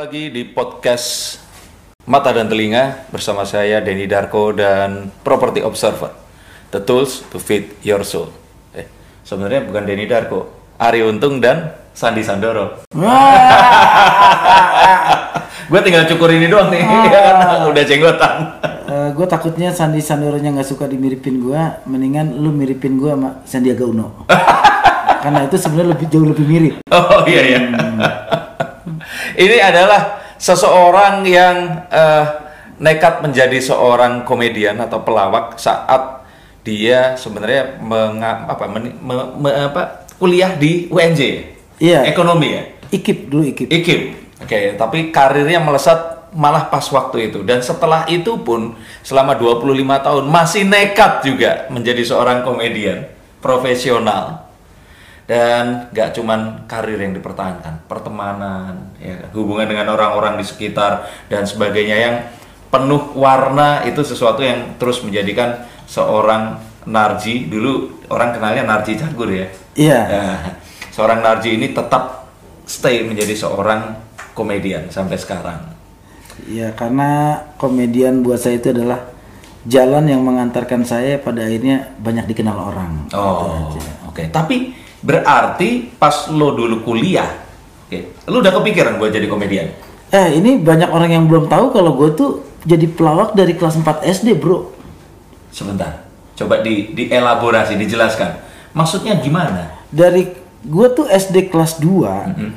lagi di podcast Mata dan Telinga bersama saya Denny Darko dan Property Observer. The tools to feed your soul. Eh, sebenarnya bukan Denny Darko, Ari Untung dan Sandi Sandoro. gue tinggal cukur ini doang nih, kan udah jenggotan. gue Eh, takutnya Sandi Sandoronya nggak suka dimiripin gue, mendingan lu miripin gue sama Sandiaga Uno. Karena itu sebenarnya lebih jauh lebih mirip. Oh iya iya. Ini adalah seseorang yang eh, nekat menjadi seorang komedian atau pelawak saat dia sebenarnya menga- apa, meni- me- me- apa, kuliah di UNJ. Iya. Ekonomi ya. Ikip dulu ikip. IKIP. Oke, tapi karirnya melesat malah pas waktu itu dan setelah itu pun selama 25 tahun masih nekat juga menjadi seorang komedian profesional dan gak cuman karir yang dipertahankan pertemanan ya kan, hubungan dengan orang-orang di sekitar dan sebagainya yang penuh warna itu sesuatu yang terus menjadikan seorang Narji dulu orang kenalnya Narji Cagur ya Iya. Nah, seorang Narji ini tetap stay menjadi seorang komedian sampai sekarang. Ya karena komedian buat saya itu adalah jalan yang mengantarkan saya pada akhirnya banyak dikenal orang. Oh, oke. Tapi berarti pas lo dulu kuliah, oke, lo udah kepikiran buat jadi komedian? Eh ini banyak orang yang belum tahu kalau gue tuh jadi pelawak dari kelas 4 SD bro. Sebentar, coba di dielaborasi, dijelaskan. Maksudnya gimana? Dari gue tuh SD kelas 2 Mm-hmm.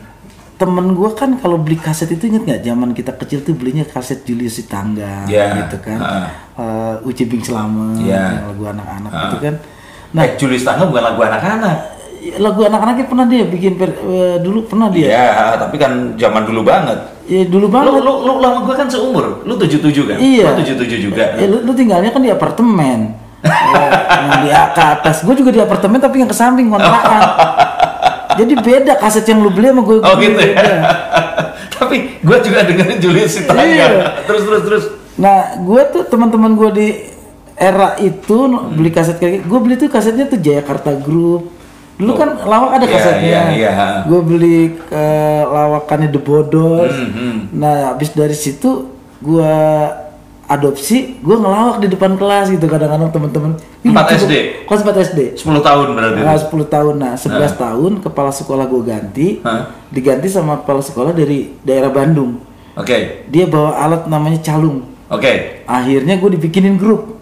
temen gue kan kalau beli kaset itu inget nggak zaman kita kecil tuh belinya kaset Julius Sitangga Ya, gitu kan ha. Eh, Uci Bing Selamat yang lagu anak-anak Ha. gitu kan Nah, eh, Julius Tangga bukan lagu anak-anak. Lagu anak-anaknya pernah dia bikin per- eh, dulu pernah dia Iya, tapi kan zaman dulu banget. ya dulu banget lo, lo lama gue kan seumur, lo 77 kan? Iya. Lo 77 juga. Ya, lu, lu tinggalnya kan di apartemen. Ya, yang di ke atas. Gue juga di apartemen tapi yang ke samping kontrakan. Jadi beda kaset yang lu beli sama gue. Oh gitu ya. Tapi gue juga dengerin Julius Sitangga. Iya. Terus terus terus. Nah, gue tuh teman-teman gue di era itu beli kaset kayak gue beli tuh kasetnya tuh Jayakarta Group. Dulu kan lawak ada Iya, kasetnya. iya, iya. Gue beli eh, lawakannya The Bodos. Hmm, hmm. Nah, habis dari situ gue adopsi, gue ngelawak di depan kelas gitu kadang-kadang Empat lucu, SD? Kelas 4 SD. 10 tahun berarti. Nah, 10 tahun. Nah, 11 tahun kepala sekolah gue ganti. Hah? Diganti sama kepala sekolah dari daerah Bandung. Oke. Dia bawa alat namanya calung. Oke. Akhirnya gue dibikinin grup.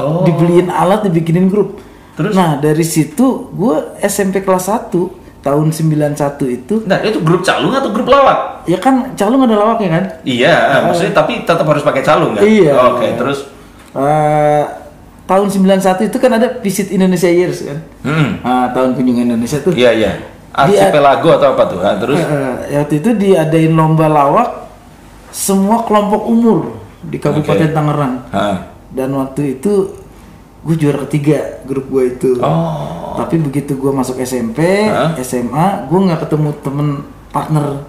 Oh. Dibeliin alat, dibikinin grup. Terus? Nah, dari situ gue SMP kelas 1 tahun 91 itu Nah, itu grup calung atau grup lawak? ya kan calung ada lawaknya kan? Iya, maksudnya tapi tetap harus pakai calung kan? Iya. Oke, terus Eh, tahun 91 itu kan ada Visit Indonesia Years kan? hmm. Nah, tahun kunjungan Indonesia tuh. Iya, iya. Archipelago atau apa tuh? Ah, terus eh, waktu itu diadain lomba lawak semua kelompok umur di Kabupaten Oke. Tangerang. Hah. Dan waktu itu gue juara ketiga grup gue itu. Oh. Tapi begitu gue masuk SMP, Hah? SMA, gue nggak ketemu temen partner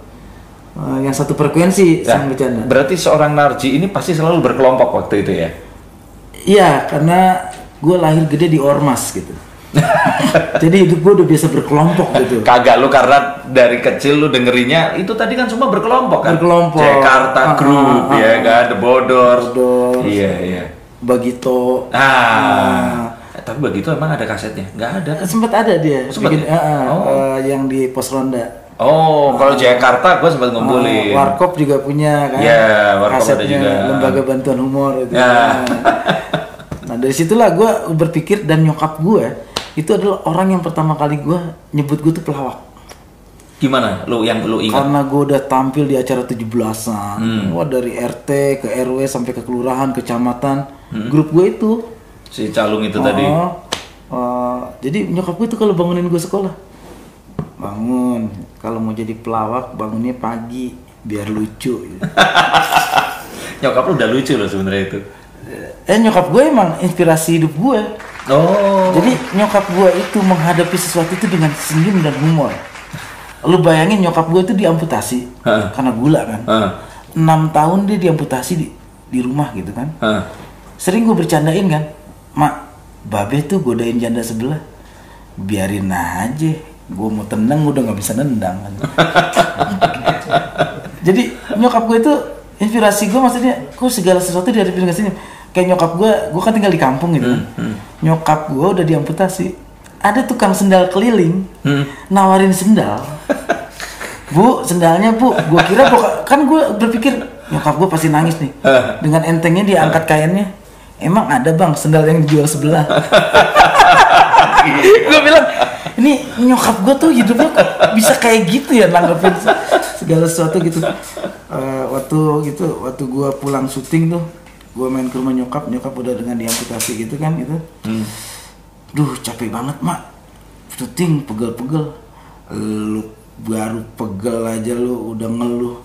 eh, yang satu frekuensi Nah, sama bercanda. berarti seorang Narji ini pasti selalu berkelompok waktu itu ya? Iya, karena gue lahir gede di ormas gitu. Jadi hidup gue udah biasa berkelompok gitu. Kagak lu karena dari kecil lu dengerinnya itu tadi kan semua berkelompok kan? Berkelompok. Jakarta Ah, Group ah, ya kan, The. Bodors. Iya, iya. Bagito. Ah. Eh, tapi begitu emang ada kasetnya? Nggak ada kan? Sempat ada dia, Sempat bikin, ya? eh, Oh. eh, yang di pos ronda. Oh, kalau Jakarta gua sempat ngumpulin. Oh, Warkop juga punya kan? Iya, Warkop ada Kasetnya juga. Lembaga Bantuan Humor itu. Ya. Nah dari situlah gue berpikir dan nyokap gue itu adalah orang yang pertama kali gue nyebut gue tuh pelawak. Gimana? Lu yang lu ingat? Karena gue udah tampil di acara 17-an. Hmm. Wah dari RT ke RW sampai ke kelurahan, kecamatan. Hmm. Grup gue itu. Si calung itu tadi. Oh, eh, jadi nyokap gue tuh kalau bangunin gue sekolah. Bangun. Kalau mau jadi pelawak bangunnya pagi biar lucu. gitu. Nyokap lu udah lucu loh sebenarnya itu. Eh nyokap gue emang inspirasi hidup gue. Oh. Jadi nyokap gue itu menghadapi sesuatu itu dengan senyum dan humor. Lu bayangin nyokap gue itu diamputasi Heeh. karena gula kan. Heeh. Enam tahun dia diamputasi di, di rumah gitu kan. Heeh. Sering gue bercandain kan, mak, babe tuh godain janda sebelah. Biarin aja, gue mau tenang udah nggak bisa nendang. Kan. Jadi nyokap gue itu inspirasi gue maksudnya kok segala sesuatu dihadapin ke sini? Kayak nyokap gue gue kan tinggal di kampung gitu kan. nyokap gue udah diamputasi. Ada tukang sendal keliling Hmm. nawarin sendal. Bu sendalnya bu. Gue kira pokok- kan gue berpikir nyokap gue pasti nangis nih. Dengan entengnya dia angkat kainnya emang ada bang sendal yang dijual sebelah? Gue bilang ini nyokap gue tuh hidupnya kok bisa kayak gitu ya nanggepin se- segala sesuatu gitu. Eh, waktu gitu waktu gue pulang syuting tuh gue main ke rumah nyokap nyokap udah dengan diamputasi gitu kan gitu. Hmm. duh capek banget mak. Syuting pegel-pegel. Lu baru pegel aja lu udah ngeluh.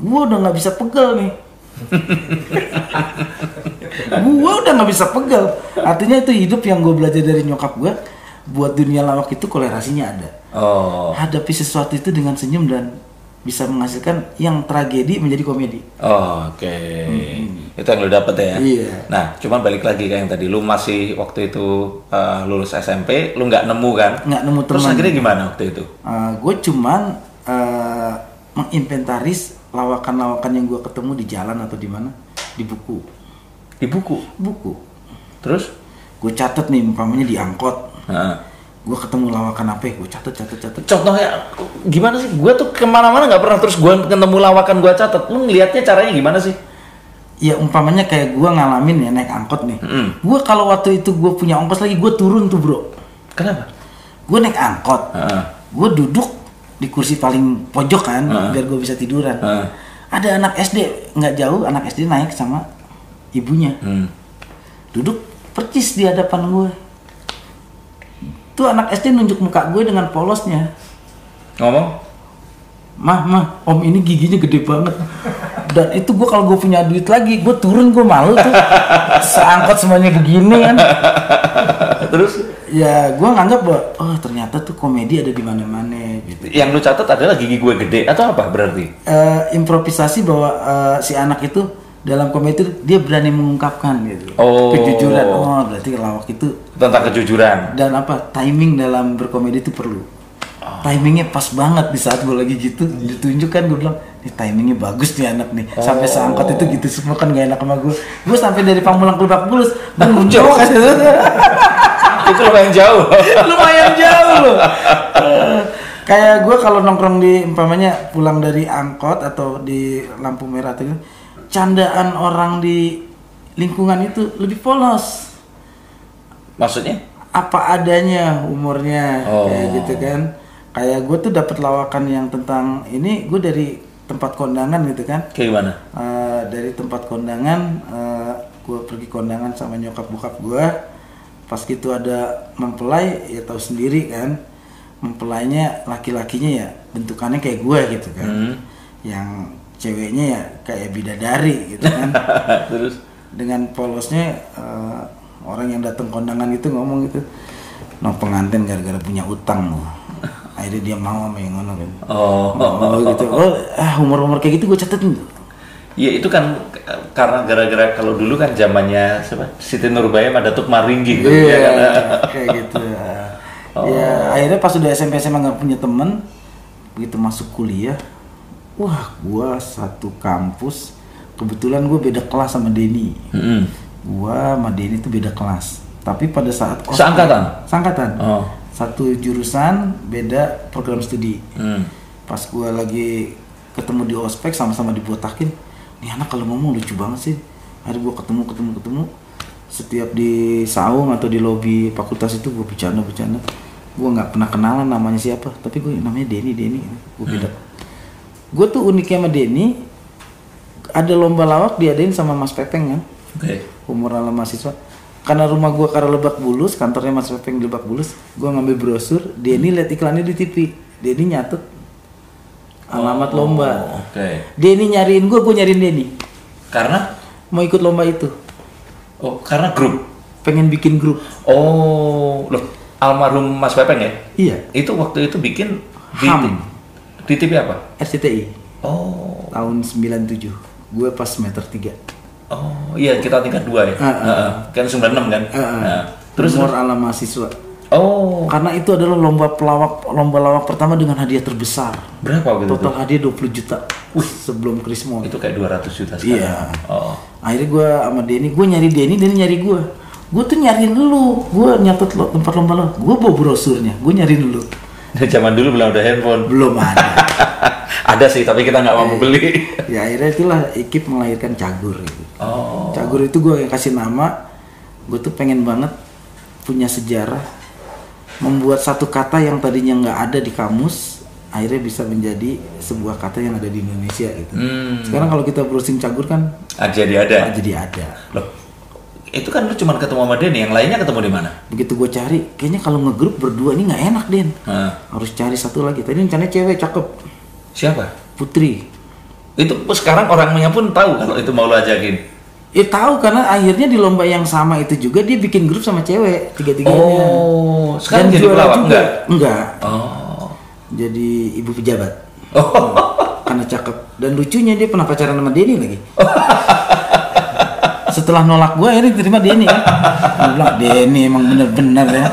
Gua udah nggak bisa pegel nih gua udah nggak bisa pegel artinya itu hidup yang gue belajar dari nyokap gua buat dunia lawak itu kolerasinya ada Oh. hadapi sesuatu itu dengan senyum dan bisa menghasilkan yang tragedi menjadi komedi Oh, oke. Itu yang lu dapet ya? Iya. Nah, cuman balik lagi kayak yang tadi, lu masih waktu itu uh, lulus SMP, lu nggak nemu kan? nggak nemu Terus teman akhirnya gimana waktu itu? gue cuman eh, menginventaris lawakan-lawakan yang gue ketemu di jalan atau di mana di buku Di buku. buku Terus? gue catet nih umpamanya di angkot Nah. gue ketemu lawakan apa gue catet catet catet Contohnya gimana sih? Gue tuh ke mana-mana nggak pernah terus gue ketemu lawakan gue catat. Lu ngelihatnya caranya gimana sih? ya umpamanya kayak gue ngalamin ya naik angkot nih Mm. gue kalau waktu itu gue punya ongkos lagi gue turun tuh bro Kenapa? gue naik angkot Heeh. gue duduk di kursi paling pojok kan biar gue bisa tiduran Heeh. ada anak SD nggak jauh anak SD naik sama ibunya. Hmm. duduk percis di hadapan gue tuh anak SD nunjuk muka gue dengan polosnya. Ngomong? mah mah om ini giginya gede banget. Dan itu gue kalau gue punya duit lagi gue turun gue malu tuh. Seangkot semuanya begini kan. Terus? Ya gue nganggap bahwa oh ternyata tuh komedi ada di mana-mana gitu. Yang lu catat adalah gigi gue gede atau apa berarti? Eh, improvisasi bahwa eh, si anak itu dalam komedi itu dia berani mengungkapkan gitu. Oh. kejujuran. Oh berarti lawak itu Tentang kejujuran. dan apa timing dalam berkomedi itu perlu. Timingnya pas banget di saat gue lagi gitu ditunjukkan gue bilang ini timingnya bagus nih anak nih. Sampai seangkot itu gitu semua kan gak enak sama gue gue sampai dari Pamulang ke Lebak Bulus gue nunjuk kan. Itu lumayan jauh. lumayan jauh loh. Kayak gue kalau nongkrong di umpamanya pulang dari angkot atau di lampu merah tuh candaan orang di lingkungan itu lebih polos Maksudnya? apa adanya umurnya Oh. kayak gitu kan kayak gue tuh dapat lawakan yang tentang ini gue dari tempat kondangan gitu kan Kayak gimana? Eh, dari tempat kondangan gue pergi kondangan sama nyokap bokap gue pas gitu ada mempelai ya tahu sendiri kan mempelainya laki-lakinya ya bentukannya kayak gue gitu kan Hmm. yang ceweknya ya kayak bidadari gitu kan Terus? dengan polosnya eh, orang yang datang kondangan itu ngomong gitu no pengantin gara-gara punya utang loh akhirnya dia mau sama yang ngono kan Oh, oh, gitu oh ah umur-umur kayak gitu gue catetin tuh Ya itu kan karena gara-gara kalau dulu kan zamannya siapa? Siti Nurbaya sama Datuk Maringgi gitu Iya, ya kan. kayak gitu. Ya, akhirnya pas udah SMP SMA nggak punya temen, begitu masuk kuliah, wah, gua satu kampus, kebetulan gue beda kelas sama Denny. Mm-mm. Gua sama Denny tuh beda kelas. Tapi pada saat ospek- Seangkatan? Seangkatan. Oh. Satu jurusan, beda program studi. Hmm. Pas gua lagi ketemu di ospek sama-sama dibotakin, nih anak kalau ngomong lucu banget sih. Akhirnya gua ketemu ketemu ketemu setiap di saung atau di lobi fakultas itu gue bercanda bercanda gue nggak pernah kenalan namanya siapa tapi gue namanya Denny Denny gue beda gue tuh uniknya sama Denny. Ada lomba lawak diadain sama Mas Pepeng kan? Oke. umur ala mahasiswa. Karena rumah gue karena Lebak Bulus kantornya Mas Pepeng di Lebak Bulus gue ngambil brosur Denny lihat iklannya di TV Denny nyatet alamat lomba. Oh, Oke. Denny nyariin gue gue nyariin Denny. Karena? Mau ikut lomba itu. Oh karena grup. pengen bikin grup. Oh, loh almarhum Mas Pepeng ya? iya. Itu waktu itu bikin Ham. Di TV apa? RCTI Oh, tahun 97 gue pas semester 3 oh iya kita tingkat dua ya. Ah, ah, Heeh. Kan 96 kan. uh, Nah, terus umur ala mahasiswa Oh, Karena itu adalah lomba pelawak lomba lawak pertama dengan hadiah terbesar. berapa gitu? Total hadiah 20 juta. Wih, sebelum Krismo. Itu kayak 200 juta sekarang. Iya. Oh. Akhirnya gue sama Denny, gue nyari Denny, Denny nyari gue. Gue tuh nyariin lu, gue nyatet lo, tempat lomba lo. Gue bawa brosurnya, gue nyariin lu. Dari zaman dulu belum ada handphone. Belum ada. ada sih, tapi kita nggak mampu beli. ya akhirnya itulah Ikip melahirkan Cagur. Gitu. Oh. Cagur itu gue yang kasih nama. Gue tuh pengen banget punya sejarah membuat satu kata yang tadinya nggak ada di kamus akhirnya bisa menjadi sebuah kata yang ada di Indonesia gitu. Hmm. Sekarang kalau kita browsing Cagur kan Ah, jadi ada. jadi ada. Loh, itu kan lu cuma ketemu sama Denny, yang lainnya ketemu di mana? Begitu gue cari, kayaknya kalau ngegrup berdua ini nggak enak Den. Nah, Harus cari satu lagi. Tadi rencananya cewek cakep, siapa? Putri. Itu sekarang orangnya pun tahu kalau itu mau lu ajakin. Ya tahu karena akhirnya di lomba yang sama itu juga dia bikin grup sama cewek tiga-tiganya. Oh, sekarang Dan jadi pelawak juga. enggak? Enggak. Oh. Jadi ibu pejabat. Oh. Karena cakep. Dan lucunya dia pernah pacaran sama Denny lagi. Setelah nolak gue akhirnya terima Denny kan. Gue bilang Denny emang bener-bener ya.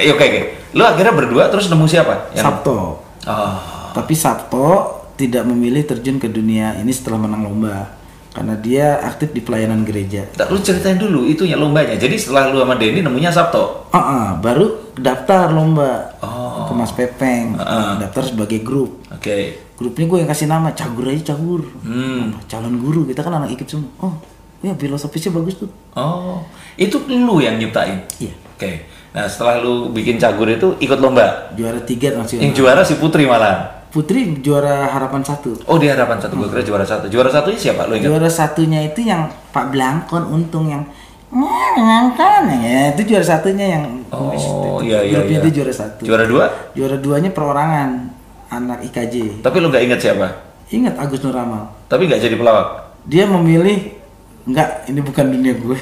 Eh, oke oke. Lu akhirnya berdua terus nemu siapa? Sabto. Oh. Tapi Sabto tidak memilih terjun ke dunia ini setelah menang lomba. Karena dia aktif di pelayanan gereja. Tak, lu ceritain dulu itunya lombanya. Jadi setelah lu sama Denny nemunya Sabto. Ah, ah, baru daftar lomba Oh. ke Mas Pepeng, daftar sebagai grup. Oke. Grupnya gue yang kasih nama Cagur aja Cagur. Hmm. Calon guru kita kan anak ikip semua. Oh, ya filosofisnya bagus tuh. Oh, itu lu yang nyiptain. Iya. Oke. Nah, setelah lu bikin cagur itu ikut lomba. Juara tiga nasional. Yang juara si Putri malah. Putri juara harapan satu. Oh, di harapan satu. Gue kira juara satu. Juara satunya siapa? Lu ingat? Juara satunya itu yang Pak Blangkon untung yang Blangkon ya itu juara satunya yang Oh, iya iya iya. itu juara satu. Juara dua? Juara duanya perorangan anak IKJ. Tapi lu nggak ingat siapa? Ingat Agus Nuramal. Tapi nggak jadi pelawak. Dia memilih enggak ini bukan dunia gue.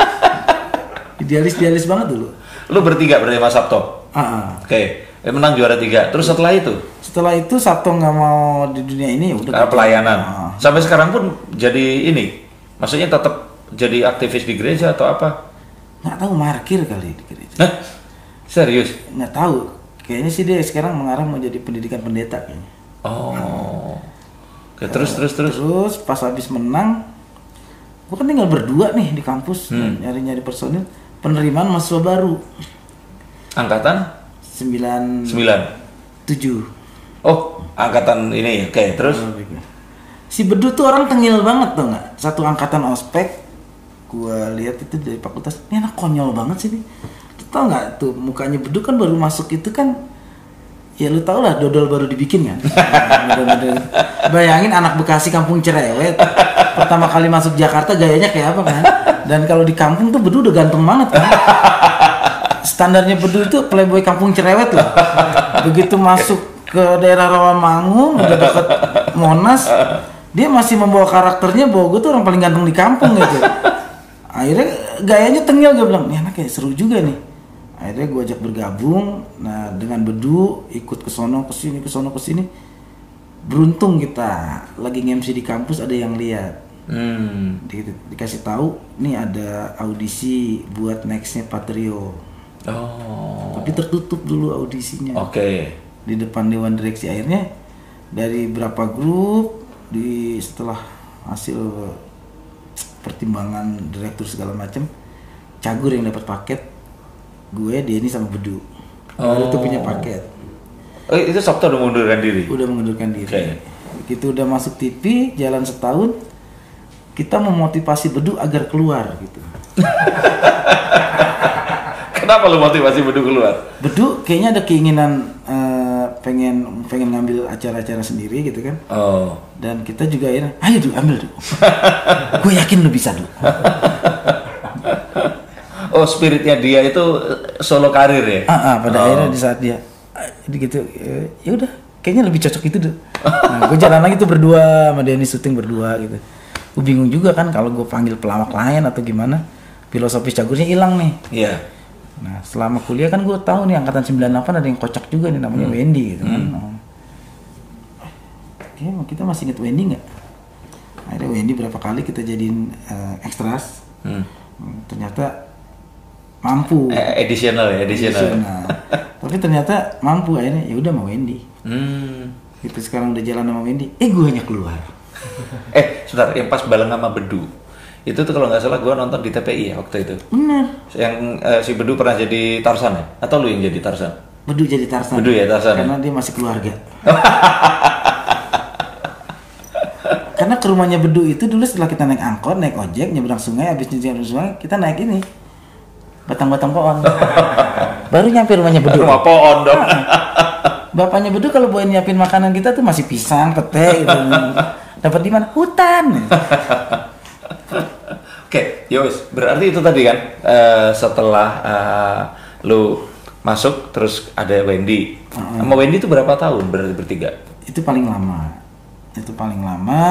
Idealis-idealis banget dulu. Lu bertiga berarti sama Sabto. Ah, ah. Oke. Eh, menang juara tiga. Terus setelah itu? Setelah itu Sabto nggak mau di dunia ini ya udah. Karena pelayanan. Ah. Sampai sekarang pun jadi ini. Maksudnya tetap jadi aktivis di gereja atau apa? Nggak tahu markir kali di gereja. Hah? Serius? Nggak tahu. Kayaknya sih dia sekarang mengarah mau jadi pendidikan pendeta kayaknya. Oh. Oke, terus terus terus. Terus pas habis menang, gua kan tinggal berdua nih di kampus Hmm. nyari-nyari personil penerimaan mahasiswa baru. Angkatan? 97 9. Oh, angkatan ini. Oke, terus? Si Bedu tuh orang tengil banget tuh nggak? Satu angkatan ospek gua lihat itu dari fakultas. Ini anak konyol banget sih nih tau nggak tuh mukanya Bedu kan baru masuk itu kan ya lu tau lah dodol baru dibikin kan? Model-model. bayangin anak Bekasi kampung cerewet pertama kali masuk Jakarta gayanya kayak apa kan? Dan kalau di kampung tuh Bedu udah ganteng banget kan? Standarnya Bedu itu playboy kampung cerewet lah begitu masuk ke daerah Rawamangun udah deket Monas dia masih membawa karakternya bahwa gue tuh orang paling ganteng di kampung gitu. Akhirnya gayanya tengil gue bilang nih anak kayak seru juga nih. Akhirnya gue ajak bergabung nah dengan bedu ikut ke sono ke sini ke sono ke sini. Beruntung kita lagi nge-MC di kampus ada yang lihat Hmm. Di- dikasih tahu nih ada audisi buat nextnya Patrio Oh. tapi tertutup dulu audisinya Oke. di depan dewan direksi akhirnya dari berapa grup di setelah hasil pertimbangan direktur segala macam cagur yang dapat paket gue Denny sama Bedu baru tuh punya paket Oh, itu Sabto udah mengundurkan diri. udah mengundurkan diri Oke. begitu udah masuk TV jalan setahun kita memotivasi Bedu agar keluar gitu Kenapa lu motivasi Bedu keluar? Bedu kayaknya ada keinginan eh, pengen pengen ngambil acara-acara sendiri gitu kan Oh. dan kita juga akhirnya ayo Du ambil Du gue yakin lu bisa Du Oh, spiritnya dia itu eh, solo karir ya? ah, ah, pada Oh. akhirnya di saat dia gitu eh, ya udah kayaknya lebih cocok itu Du nah, gue jalan lagi tuh berdua sama Denny syuting berdua gitu gue bingung juga kan kalau gue panggil pelawak lain atau gimana filosofis cagurnya hilang nih Iya. Nah, selama kuliah kan gue tahu nih angkatan 98 ada yang kocak juga nih namanya Wendy gitu kan. Oh. Oke, kita masih inget Wendy nggak? Akhirnya Wendy berapa kali kita jadiin eh, ekstras. Hmm. Hmm, Ternyata mampu Eh, additional ya, additional. Nah, tapi ternyata mampu akhirnya ya udah mau Wendy Hmm. itu sekarang udah jalan sama Wendy eh gue hanya keluar Eh, sebentar, yang pas Baleng sama Bedu. Itu tuh kalau nggak salah gua nonton di TPI ya waktu itu. bener Yang eh, si Bedu pernah jadi Tarsan ya? Atau lu yang jadi Tarsan? Bedu jadi Tarsan Bedu ya, Tarsan ya? karena dia masih keluarga karena ke rumahnya Bedu itu dulu setelah kita naik angkot naik ojek nyebrang sungai habis nyebrang sungai kita naik ini batang-batang pohon baru nyampe rumahnya Bedu Rumah pohon dong. bapaknya Bedu kalau buat nyiapin makanan kita tuh masih pisang pete gitu dapat di mana hutan Oke, yowis. Berarti itu tadi kan eh, setelah eh, lu masuk terus ada Wendy. Sama Wendy itu berapa tahun berarti bertiga? itu paling lama itu paling lama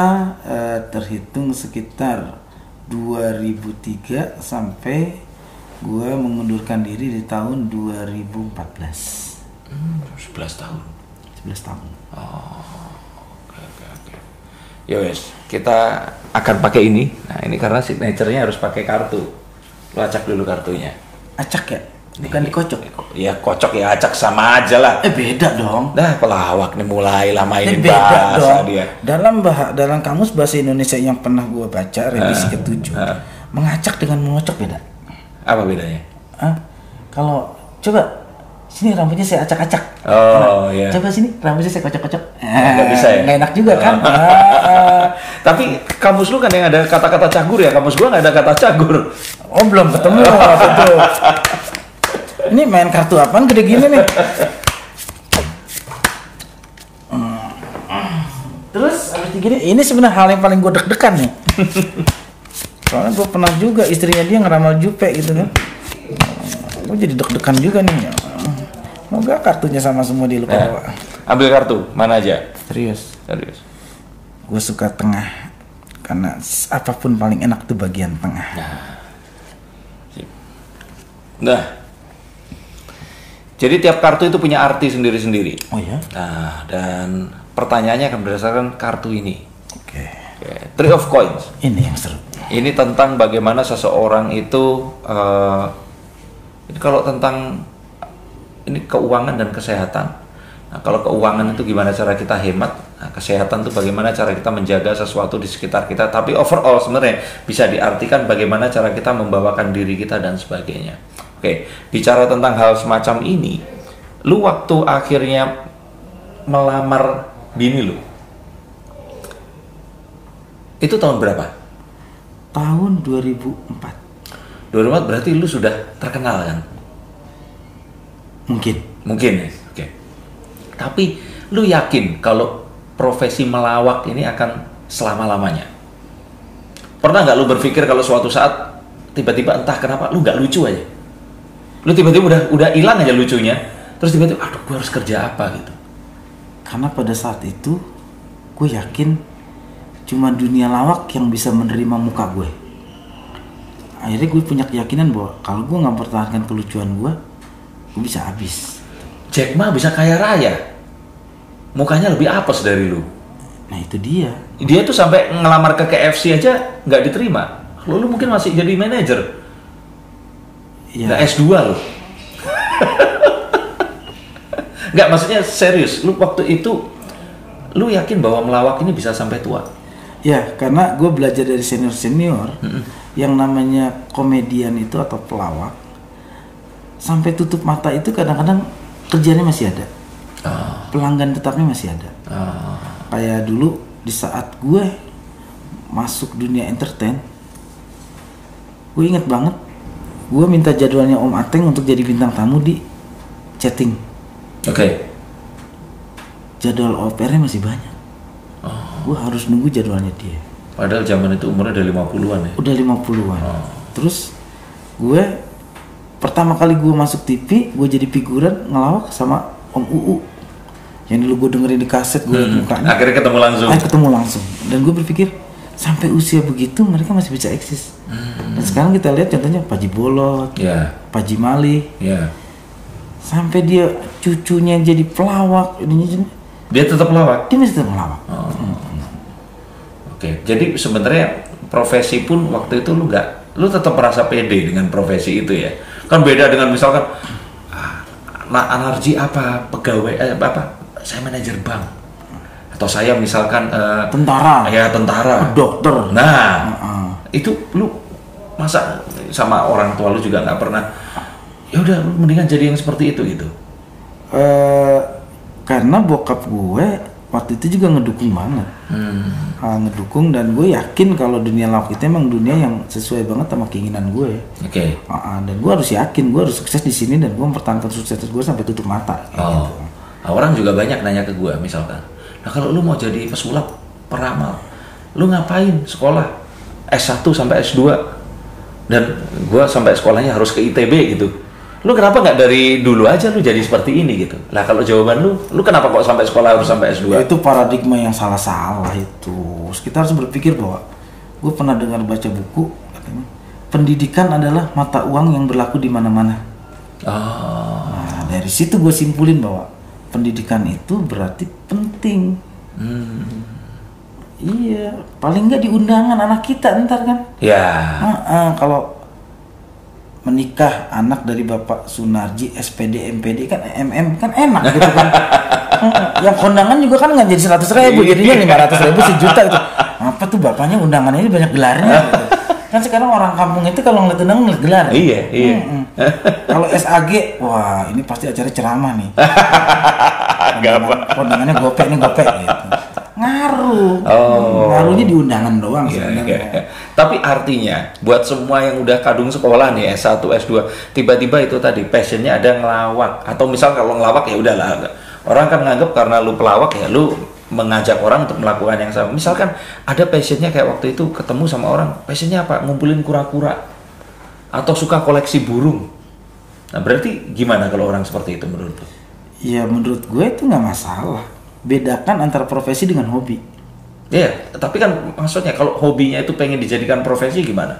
eh, terhitung sekitar 2003 sampai gue mengundurkan diri di tahun 2014 Hmm, 11 tahun. 11 tahun oke. Yowis, kita akan pakai ini. Nah, ini karena signature-nya harus pakai kartu. Lu acak dulu kartunya. acak ya bukan dikocok Ya kocok ya acak sama aja lah. eh beda dong Dah pelawak nih mulai lama Eh, ini beda bahasa dong dia. dalam bah dalam kamus bahasa Indonesia yang pernah gue baca revisi ketujuh ah. mengacak dengan mengocok beda Apa bedanya? ah kalau coba sini rambutnya saya acak-acak. Oh, iya. coba sini rambutnya saya kocok-kocok. Nggak bisa ya? enak juga kan? Ah, ah. Tapi kamus lu kan yang ada kata-kata cagur ya, kamus gua nggak ada kata cagur. oh belum ketemu. Waktu itu ini main kartu apaan? Gede gini nih. Terus abis gini ini sebenarnya hal yang paling gue deg-degan nih. Soalnya gue pernah juga istrinya dia ngeramal jupe gitu kan. Gue jadi deg-degan juga nih Semoga kartunya sama semua di lupa Nah, bawa. ambil kartu, mana aja? Serius. Serius. Gue suka tengah. Karena apa pun paling enak tuh bagian tengah. Nah. Jadi tiap kartu itu punya arti sendiri-sendiri. Oh ya? Nah, dan pertanyaannya akan berdasarkan kartu ini. Oke. Oke, Three of Coins. Ini yang seru. Ini tentang bagaimana seseorang itu eh, ini kalau tentang ini keuangan dan kesehatan. Nah, kalau keuangan itu gimana cara kita hemat, nah, kesehatan itu bagaimana cara kita menjaga sesuatu di sekitar kita. Tapi overall sebenarnya bisa diartikan bagaimana cara kita membawakan diri kita dan sebagainya. Oke, bicara tentang hal semacam ini, lu waktu akhirnya melamar bini lu, itu tahun berapa? Tahun 2004. 2004 berarti lu sudah terkenal kan? Mungkin. Mungkin ya. Oke. Tapi lu yakin kalau profesi melawak ini akan selama-lamanya? Pernah nggak lu berpikir kalau suatu saat tiba-tiba entah kenapa lu nggak lucu aja? Lu tiba-tiba udah udah hilang aja lucunya, terus tiba-tiba aduh gua harus kerja apa gitu. Karena pada saat itu gue yakin cuma dunia lawak yang bisa menerima muka gue. Akhirnya gue punya keyakinan bahwa kalau gue nggak mempertahankan kelucuan gue, gue bisa habis. Jack Ma bisa kaya raya. Mukanya lebih apes dari lu. Nah itu dia. Dia tuh sampai ngelamar ke KFC aja nggak diterima. Lu, lu mungkin masih jadi manajer. Ya, Nggak S2 loh. Nggak, maksudnya serius. Lu waktu itu, lu yakin bahwa melawak ini bisa sampai tua? ya karena gue belajar dari senior senior yang namanya komedian itu atau pelawak sampai tutup mata itu kadang-kadang kerjanya masih ada, pelanggan tetapnya masih ada. Kayak dulu di saat gue masuk dunia entertain, gue inget banget, gue minta jadwalnya Om Ateng untuk jadi bintang tamu di chatting. Oke. Jadwal OPR-nya masih banyak. Gue harus nunggu jadwalnya dia. Padahal zaman itu umurnya udah 50-an ya. Udah 50-an. Terus gue pertama kali gue masuk TV, gue jadi figuran ngelawak sama Om Uu. Yang dulu gue dengerin di kaset gue mukanya. Akhirnya ketemu langsung. Akhirnya ketemu langsung. Dan gue berpikir sampai usia begitu mereka masih bisa eksis. Dan sekarang kita lihat contohnya Paji Bolot, Ya, Paji Mali, ya. sampai dia cucunya jadi pelawak, ini Dia tetap melawak. dia masih tetap melawak. Oke. Jadi sebenarnya profesi pun waktu itu lu nggak, lu tetap merasa pede dengan profesi itu ya. Kan beda dengan misalkan ah, nah anarji apa pegawai eh, apa saya manajer bank atau saya misalkan eh, Tentara, ya tentara. dokter. Nah, Heeh. itu lu masa sama orang tua lu juga nggak pernah ya udah lu mendingan jadi yang seperti itu gitu. Eh, karena bokap gue waktu itu juga ngedukung banget. Hmm. Ah, ngedukung dan gue yakin kalau dunia lawak itu emang dunia yang sesuai banget sama keinginan gue. Oke. Ah, ah, dan gue harus yakin gue harus sukses di sini dan gue mempertahankan sukses gue sampai tutup mata. Oh. gitu. Nah, orang juga banyak nanya ke gua misalkan. Nah, kalau lu mau jadi pesulap, peramal, lu ngapain sekolah S1 sampai S2? Dan gua sampai sekolahnya harus ke ITB gitu. Lu kenapa nggak dari dulu aja lu jadi seperti ini gitu? Lah kalau jawaban lu, lu kenapa kok sampai sekolah harus sampai S2? Ya, itu paradigma yang salah-salah itu. Kita harus berpikir bahwa gue pernah dengar baca buku katanya pendidikan adalah mata uang yang berlaku di mana-mana. Oh. Nah dari situ gue simpulin bahwa pendidikan itu berarti penting. Hmm. Iya, paling nggak di undangan anak kita ntar kan. Ya. Ah, ah, kalau menikah anak dari Bapak Sunarji SPD MPD kan MM kan enak gitu kan. Yang kondangan juga kan nggak jadi seratus ribu jadinya lima ratus ribu sejuta itu apa tuh bapaknya undangannya ini banyak gelarnya gitu. kan sekarang orang kampung itu kalau ngeliat undangan ngeliat gelar Iya, iya. Mm-mm. kalau SAG wah ini pasti acara ceramah nih apa? kondangannya gopek nih gopek gitu ngaruh Oh. ngaruhnya di undangan doang Iya, sebenarnya iya. Tapi artinya buat semua yang udah kadung sekolah nih S1, S2, tiba-tiba itu tadi passionnya ada ngelawak atau misal kalau ngelawak ya udahlah orang kan nganggap karena lu pelawak ya lu mengajak orang untuk melakukan yang sama. Misalkan ada passionnya kayak waktu itu ketemu sama orang, passionnya apa? Ngumpulin kura-kura atau suka koleksi burung. Nah berarti gimana kalau orang seperti itu menurut lu? Ya menurut gue itu nggak masalah. Bedakan antara profesi dengan hobi. Iya, tapi kan maksudnya kalau hobinya itu pengen dijadikan profesi gimana?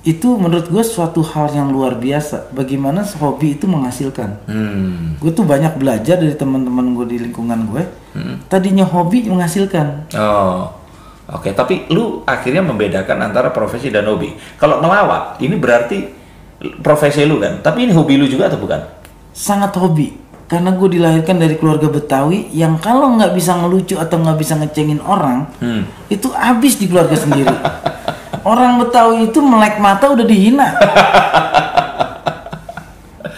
Itu menurut gue suatu hal yang luar biasa. Bagaimana hobi itu menghasilkan. Hmm. Gue tuh banyak belajar dari teman-teman gue di lingkungan gue. Hmm. Tadinya hobi menghasilkan. Oh, oke. Tapi lu akhirnya membedakan antara profesi dan hobi. Kalau ngelawak, ini berarti profesi lu kan. Tapi ini hobi lu juga atau bukan? Sangat hobi. Karena gue dilahirkan dari keluarga Betawi yang kalau nggak bisa ngelucu atau nggak bisa ngecengin orang, Hmm. itu habis di keluarga sendiri. orang Betawi itu melek mata udah dihina.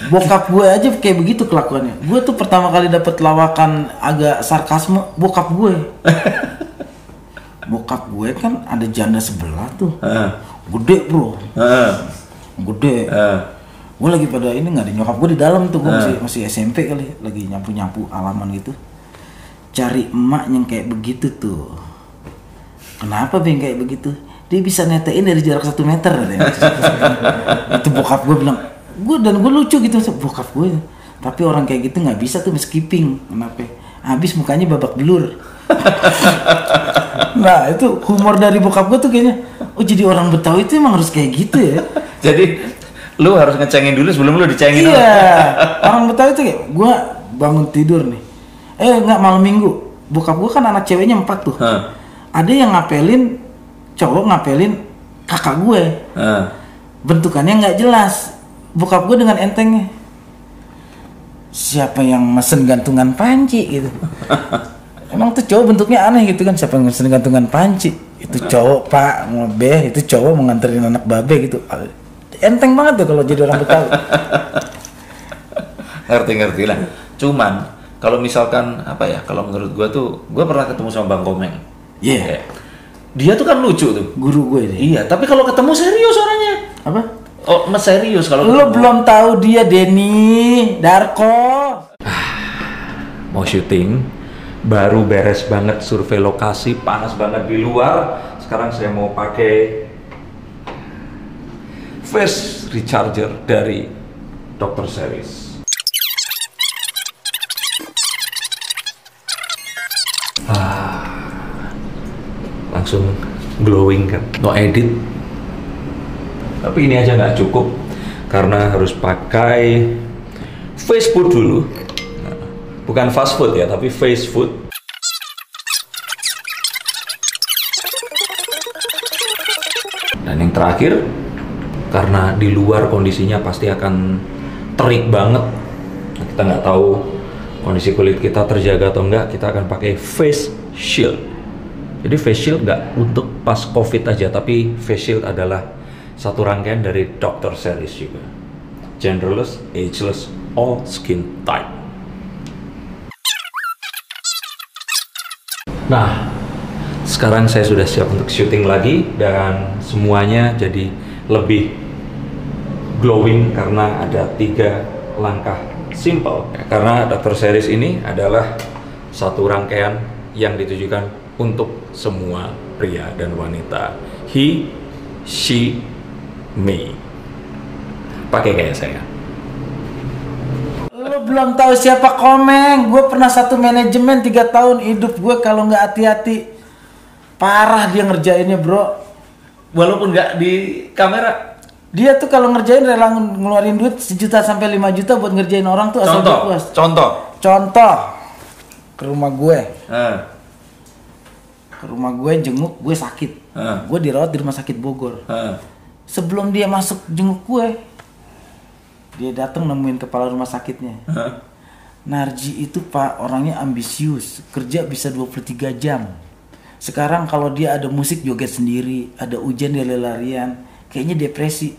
bokap gue aja kayak begitu kelakuannya. Gue tuh pertama kali dapet lawakan agak sarkasme bokap gue. bokap gue kan ada janda sebelah tuh, Heeh. gede bro, Heeh. gede. Heeh. Gue lagi pada ini nggak ada nyokap gue di dalam tuh, gue masih masih SMP kali, lagi nyapu nyapu alaman gitu. Cari emak yang kayak begitu tuh. Kenapa beng kayak begitu? Dia bisa netein dari jarak satu meter. katanya. itu bokap gue bilang, gue dan gue lucu gitu bokap gue. Tapi orang kayak gitu nggak bisa tuh skipping. Kenapa? Habis mukanya babak belur. nah itu humor dari bokap gue tuh kayaknya, oh jadi orang Betawi itu emang harus kayak gitu ya. Jadi lu harus ngecengin dulu sebelum lu dicengin. Iya, orang Betawi tuh kayak gue bangun tidur nih. Eh nggak malam minggu. Bokap gue kan anak ceweknya empat tuh. Heeh. Ada yang ngapelin cowok ngapelin kakak gue. Heeh. Bentukannya nggak jelas. Bokap gue dengan entengnya. Siapa yang mesen gantungan panci gitu. Emang tuh cowok bentuknya aneh gitu kan siapa yang mesen gantungan panci? Itu cowok pak mau be, itu cowok mau nganterin anak babe gitu. Enteng banget tuh kalau jadi orang Betawi. Ngerti-ngerti lah. Cuman kalau misalkan apa ya? Kalau menurut gua tuh, gua pernah ketemu sama Bang Komeng. Iya. Kayak, Dia tuh kan lucu tuh. Guru gue ini. Iya, tapi kalau ketemu serius orangnya. Apa? Oh, mas serius kalau Lo ketemu. belum tahu dia Denny Darko. mau syuting baru beres banget survei lokasi panas banget di luar sekarang saya mau pakai face recharger dari Dr. Series ah, langsung glowing kan? No edit. Tapi ini aja nggak cukup karena harus pakai face food dulu. Bukan fast food ya tapi face food. Dan yang terakhir karena di luar kondisinya pasti akan terik banget. Nah, kita nggak tahu kondisi kulit kita terjaga atau enggak kita akan pakai face shield. Jadi face shield nggak untuk pas covid aja tapi face shield adalah satu rangkaian dari Dr. Series juga. Genderless, ageless, all skin type. Nah, sekarang saya sudah siap untuk syuting lagi dan semuanya jadi lebih glowing karena ada tiga langkah simple. Karena Dr. Series ini adalah satu rangkaian yang ditujukan untuk semua pria dan wanita. He, she, me. Pakai kayak saya. Lu belum tahu siapa Komeng. Gue pernah satu manajemen tiga tahun hidup gue kalau nggak hati-hati parah dia ngerjainnya bro. Walaupun nggak di kamera. Dia tuh kalau ngerjain rela ngeluarin duit sejuta sampai 5 juta buat ngerjain orang tuh asal Contoh, puas. contoh. Contoh ke rumah gue, Eh, ke rumah gue jenguk gue sakit. eh, Gue dirawat di rumah sakit Bogor. eh. Sebelum dia masuk jenguk gue, dia datang nemuin kepala rumah sakitnya. eh. Narji itu pak orangnya ambisius, kerja bisa 23 jam. Sekarang kalau dia ada musik joget sendiri, ada hujan dia lari-larian, kayaknya depresi.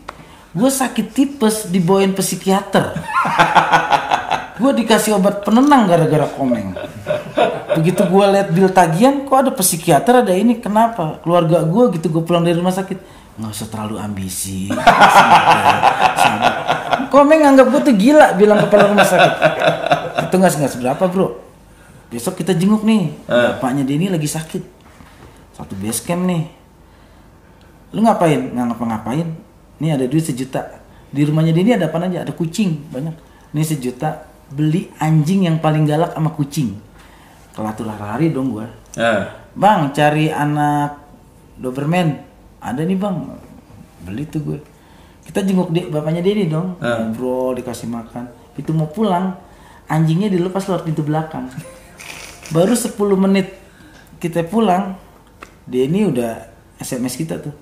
Gue sakit tipes dibawain psikiater. gue dikasih obat penenang gara-gara komeng. Begitu gue liat bil tagihan, kok ada psikiater ada ini, kenapa? Keluarga gue gitu gue pulang dari rumah sakit, nggak usah terlalu ambisi. Komeng anggap gue tuh gila bilang kepala rumah sakit. Itu nggak nggak seberapa bro. Besok kita jenguk nih, bapaknya Denny lagi sakit. Satu base camp nih. Lu ngapain? Nggak ngapa-ngapain. Nih ada duit sejuta. Di rumahnya Denny ada apa aja? Ada kucing banyak. Nih sejuta beli anjing yang paling galak sama kucing. Kelatur lari dong gua. Eh. Bang, cari anak Doberman. Ada nih bang. Beli tuh gue. Kita jenguk di, bapaknya Denny dong. Ngobrol, dikasih makan. Itu mau pulang, anjingnya dilepas lewat pintu belakang. Baru 10 menit kita pulang, Denny udah SMS kita tuh.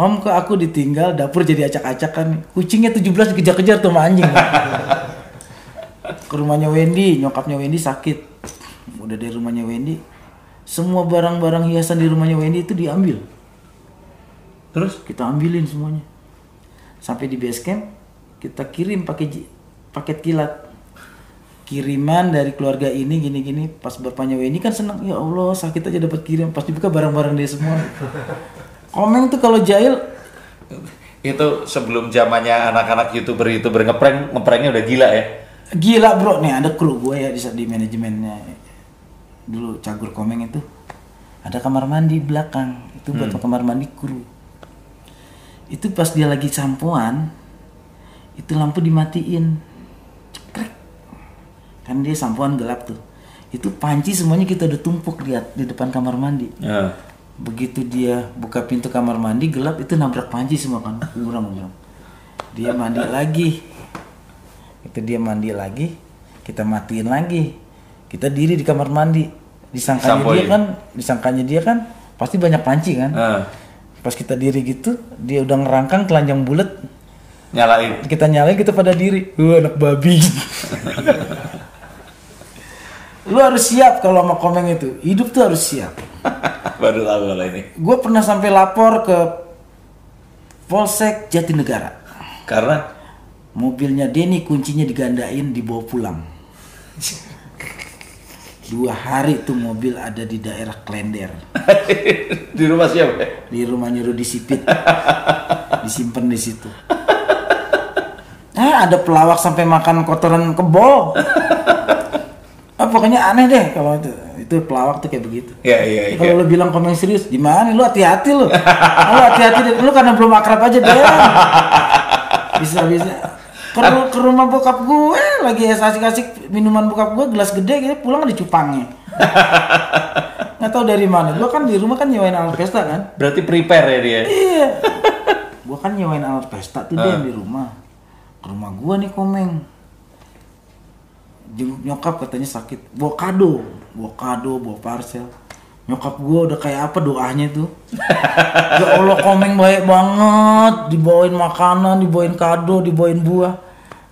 Om ke aku ditinggal, dapur jadi acak-acakan. Kucingnya 17 dikejar-kejar tuh sama anjing. ke rumahnya Wendy, nyokapnya Wendy sakit. Udah dari rumahnya Wendy, semua barang-barang hiasan di rumahnya Wendy itu diambil. Terus? Kita ambilin semuanya. Sampai di base camp, kita kirim pakai paket kilat. Kiriman dari keluarga ini gini-gini. Pas bapaknya Wendy kan seneng, ya Allah sakit aja dapat kirim. Pas dibuka barang-barang dia semua. Komeng tuh kalau jahil, Itu sebelum zamannya anak-anak youtuber-youtuber ngeprank, ngepranknya udah gila ya. gila bro. Nih ada kru gue ya di, di manajemennya. Dulu cagur Komeng itu. Ada kamar mandi di belakang. Itu buat kamar mandi kru. Itu pas dia lagi sampoan, itu lampu dimatiin. Cekrek. Kan dia sampoan gelap tuh. Itu panci semuanya kita udah tumpuk lihat di depan kamar mandi. Ya. Begitu dia buka pintu kamar mandi gelap itu nabrak panci semua kan. Buram buram. Dia mandi lagi. Itu dia mandi lagi, kita matiin lagi. Kita diri di kamar mandi. Disangkanya dia Disampoin. kan, disangkanya dia kan pasti banyak panci kan. Eh, Pas kita diri gitu, dia udah ngerangkang telanjang bulat, nyalain. kita nyalain kita pada diri. Wah, anak babi. Lu harus siap kalau sama komeng itu. Hidup tuh harus siap. Baru tahu kalau ini. Gue pernah sampai lapor ke Polsek Jatinegara. Karena Mobilnya Denny kuncinya digandain dibawa pulang. Dua hari tuh mobil ada di daerah Klender. di rumah siapa? Di rumahnya Rudi Sipit. Disimpan di situ. Ah, ada pelawak sampai makan kotoran kebo. Ah, pokoknya aneh deh kalau itu. Itu pelawak tuh kayak begitu. Ya, iya, iya. Kalau lu bilang komen serius, gimana? Lu hati-hati lu. lu hati-hati deh. Lu karena belum akrab aja deh. Bisa bisa. Ke, ke rumah bokap gue lagi asik-asik minuman bokap gue gelas gede gitu pulang ada cupangnya. Nggak tahu dari mana. Gue kan di rumah kan nyewain alat pesta kan. Berarti prepare ya dia. Iya. Gue kan nyewain alat pesta tuh dia di rumah. Ke rumah gue nih komeng. Jenguk nyokap katanya sakit. Bawa kado, bawa kado, bawa parcel. nyokap gue udah kayak apa doanya tuh ya Allah komeng baik banget dibawain makanan dibawain kado dibawain buah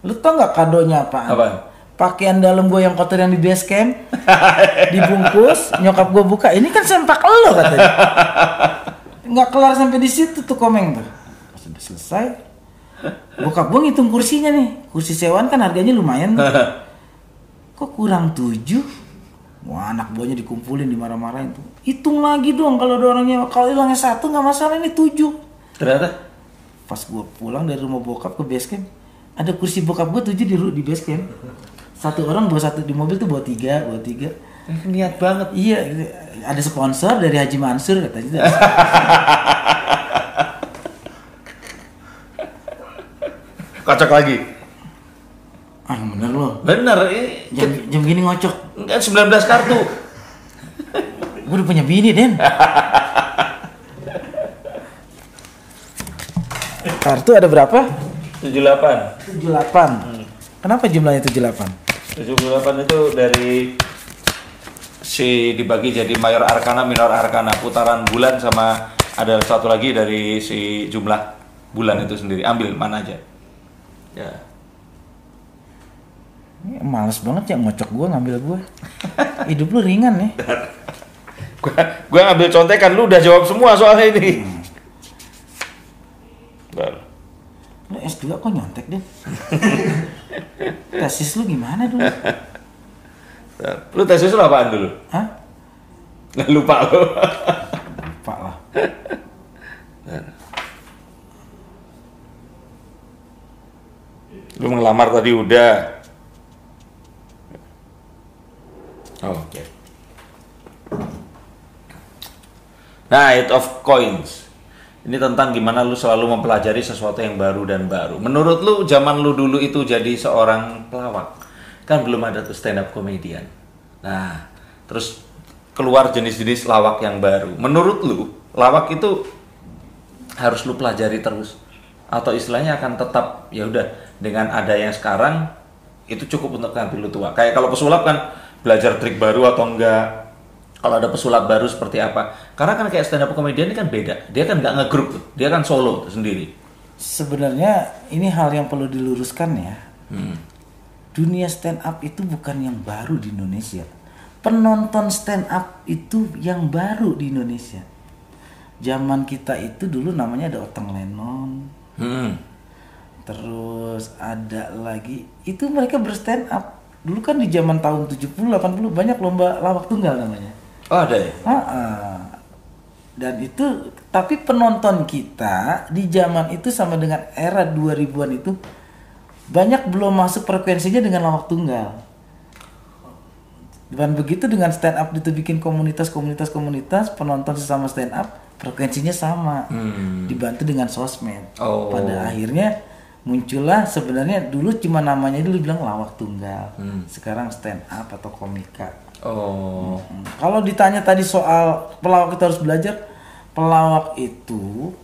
lu tau nggak kadonya apaan? Apaan? pakaian dalam gue yang kotor yang di base camp dibungkus nyokap gue buka ini kan sempak lo katanya nggak kelar sampai di situ tuh komeng tuh Pas udah selesai bokap gue ngitung kursinya nih kursi sewaan kan harganya lumayan tuh. Kok kurang tujuh? Wah anak buahnya dikumpulin dimarah-marahin tuh. Hitung lagi dong kalau ada orangnya. Kalau hilangnya satu nggak masalah ini tujuh. Ternyata? Pas gue pulang dari rumah bokap ke base camp ada kursi bokap gue tujuh di di base camp. Satu orang bawa satu di mobil tuh bawa tiga bawa tiga. Niat banget. iya ada sponsor dari Haji Mansur katanya Kocok lagi. Ah bener loh Bener, ini jam, jam gini ngocok kan 19 kartu. gue udah punya bini Den kartu ada berapa 78. 78 kenapa jumlahnya 78 78 itu dari si dibagi jadi mayor arkana, minor arkana, putaran bulan sama ada satu lagi dari si jumlah bulan itu sendiri. Ambil mana aja. Ya. Ini males banget ya ngocok gue ngambil gue hidup lu ringan ya Gua, gua ngambil contekan lu udah jawab semua soalnya ini. Bentar. lu S2 kok nyontek deh tesis lu gimana dulu Bentar. Lu tesis lu apaan dulu? Hah? Lupa lu. lupa lah Lu ngelamar tadi udah. Oh, oke. Nah, Eight of Coins. Ini tentang gimana lu selalu mempelajari sesuatu yang baru dan baru. Menurut lu, zaman lu dulu itu jadi seorang pelawak, kan belum ada tuh stand up comedian. Nah, terus keluar jenis-jenis lawak yang baru. Menurut lu, lawak itu harus lu pelajari terus atau istilahnya akan tetap ya udah dengan ada yang sekarang itu cukup untuk ngambil lu tua kayak kalau pesulap kan belajar trik baru atau enggak? Kalau ada pesulap baru seperti apa? Karena kan kayak stand up comedian ini kan beda. Dia kan nggak ngegrup tuh dia kan solo tuh sendiri. Sebenarnya ini hal yang perlu diluruskan ya. Hmm. dunia stand up itu bukan yang baru di Indonesia. Penonton stand up itu yang baru di Indonesia. Zaman kita itu dulu namanya ada Oteng Lennon. Hmm. terus ada lagi itu mereka berstand up dulu kan di zaman tahun 70 80 banyak lomba lawak tunggal namanya. Oh ada ya? Ah, ah. dan itu tapi penonton kita di zaman itu sama dengan era 2000-an itu banyak belum masuk frekuensinya dengan lawak tunggal. Dan begitu dengan stand up itu bikin komunitas-komunitas komunitas penonton sesama stand up frekuensinya sama. Dibantu dengan sosmed. Oh. pada akhirnya muncullah sebenarnya dulu cuma namanya dulu bilang lawak tunggal sekarang stand up atau komika oh Hmm. Kalau ditanya tadi soal pelawak kita harus belajar, pelawak itu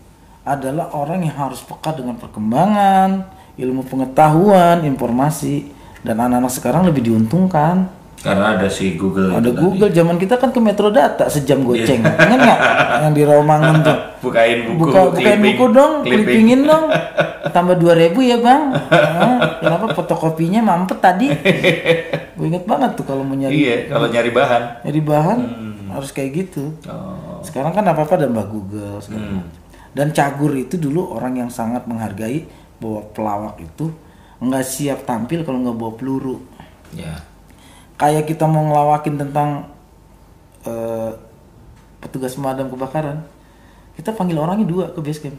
adalah orang yang harus peka dengan perkembangan, ilmu pengetahuan, informasi, dan anak-anak sekarang lebih diuntungkan. Karena ada si Google Ada Google, zaman kita kan ke Metro Data sejam goceng, ingat nggak? Yang di Romangun tuh. tadi. bukain buku Buka bukain buku dong, clipping. clippingin dong. Tambah 2000 ya bang. Ah, kenapa fotokopinya mampet tadi? Gue inget banget tuh kalau mau nyari iya kalau nyari bahan Jadi bahan harus kayak gitu. oh Sekarang kan apa-apa ada Mbak Google macam. Dan Cagur itu dulu orang yang sangat menghargai bahwa pelawak itu nggak siap tampil kalau nggak bawa peluru. ya Kayak kita mau ngelawakin tentang eh, petugas pemadam kebakaran, kita panggil orangnya dua ke base camp.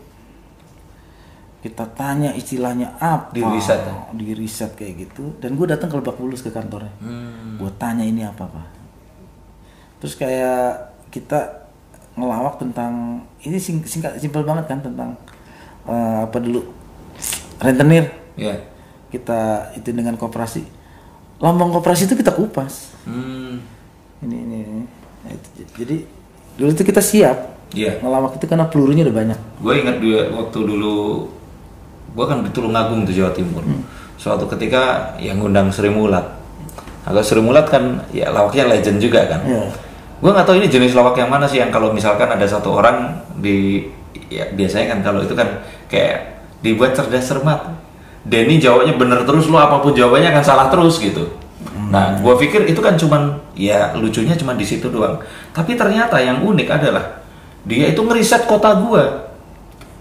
Kita tanya istilahnya apa, Di riset ya? di riset kayak gitu. Dan gue datang ke Lebak Bulus ke kantornya. Hmm. Gue tanya ini apa pak? Terus kayak kita ngelawak tentang ini sing, singkat simpel banget kan tentang eh, apa dulu rentenir ya kita itu dengan koperasi lambang koperasi itu kita kupas hmm. ini ini, ini. Nah, itu. jadi dulu itu kita siap Iya. ngelawak itu karena pelurunya udah banyak gue ingat dua waktu dulu gue kan di Tulungagung tuh Jawa Timur suatu ketika yang ngundang Sri Mulat agak Sri Mulat kan ya lawaknya legend juga kan Iya. Gue nggak tahu ini jenis lawak yang mana sih yang kalau misalkan ada satu orang di ya biasanya kan kalau itu kan kayak dibuat cerdas cermat. Denny jawabnya bener terus lo apa pun jawabannya akan salah terus gitu. Nah, gue pikir itu kan cuman ya lucunya cuma di situ doang. Tapi ternyata yang unik adalah dia itu ngeriset kota gue.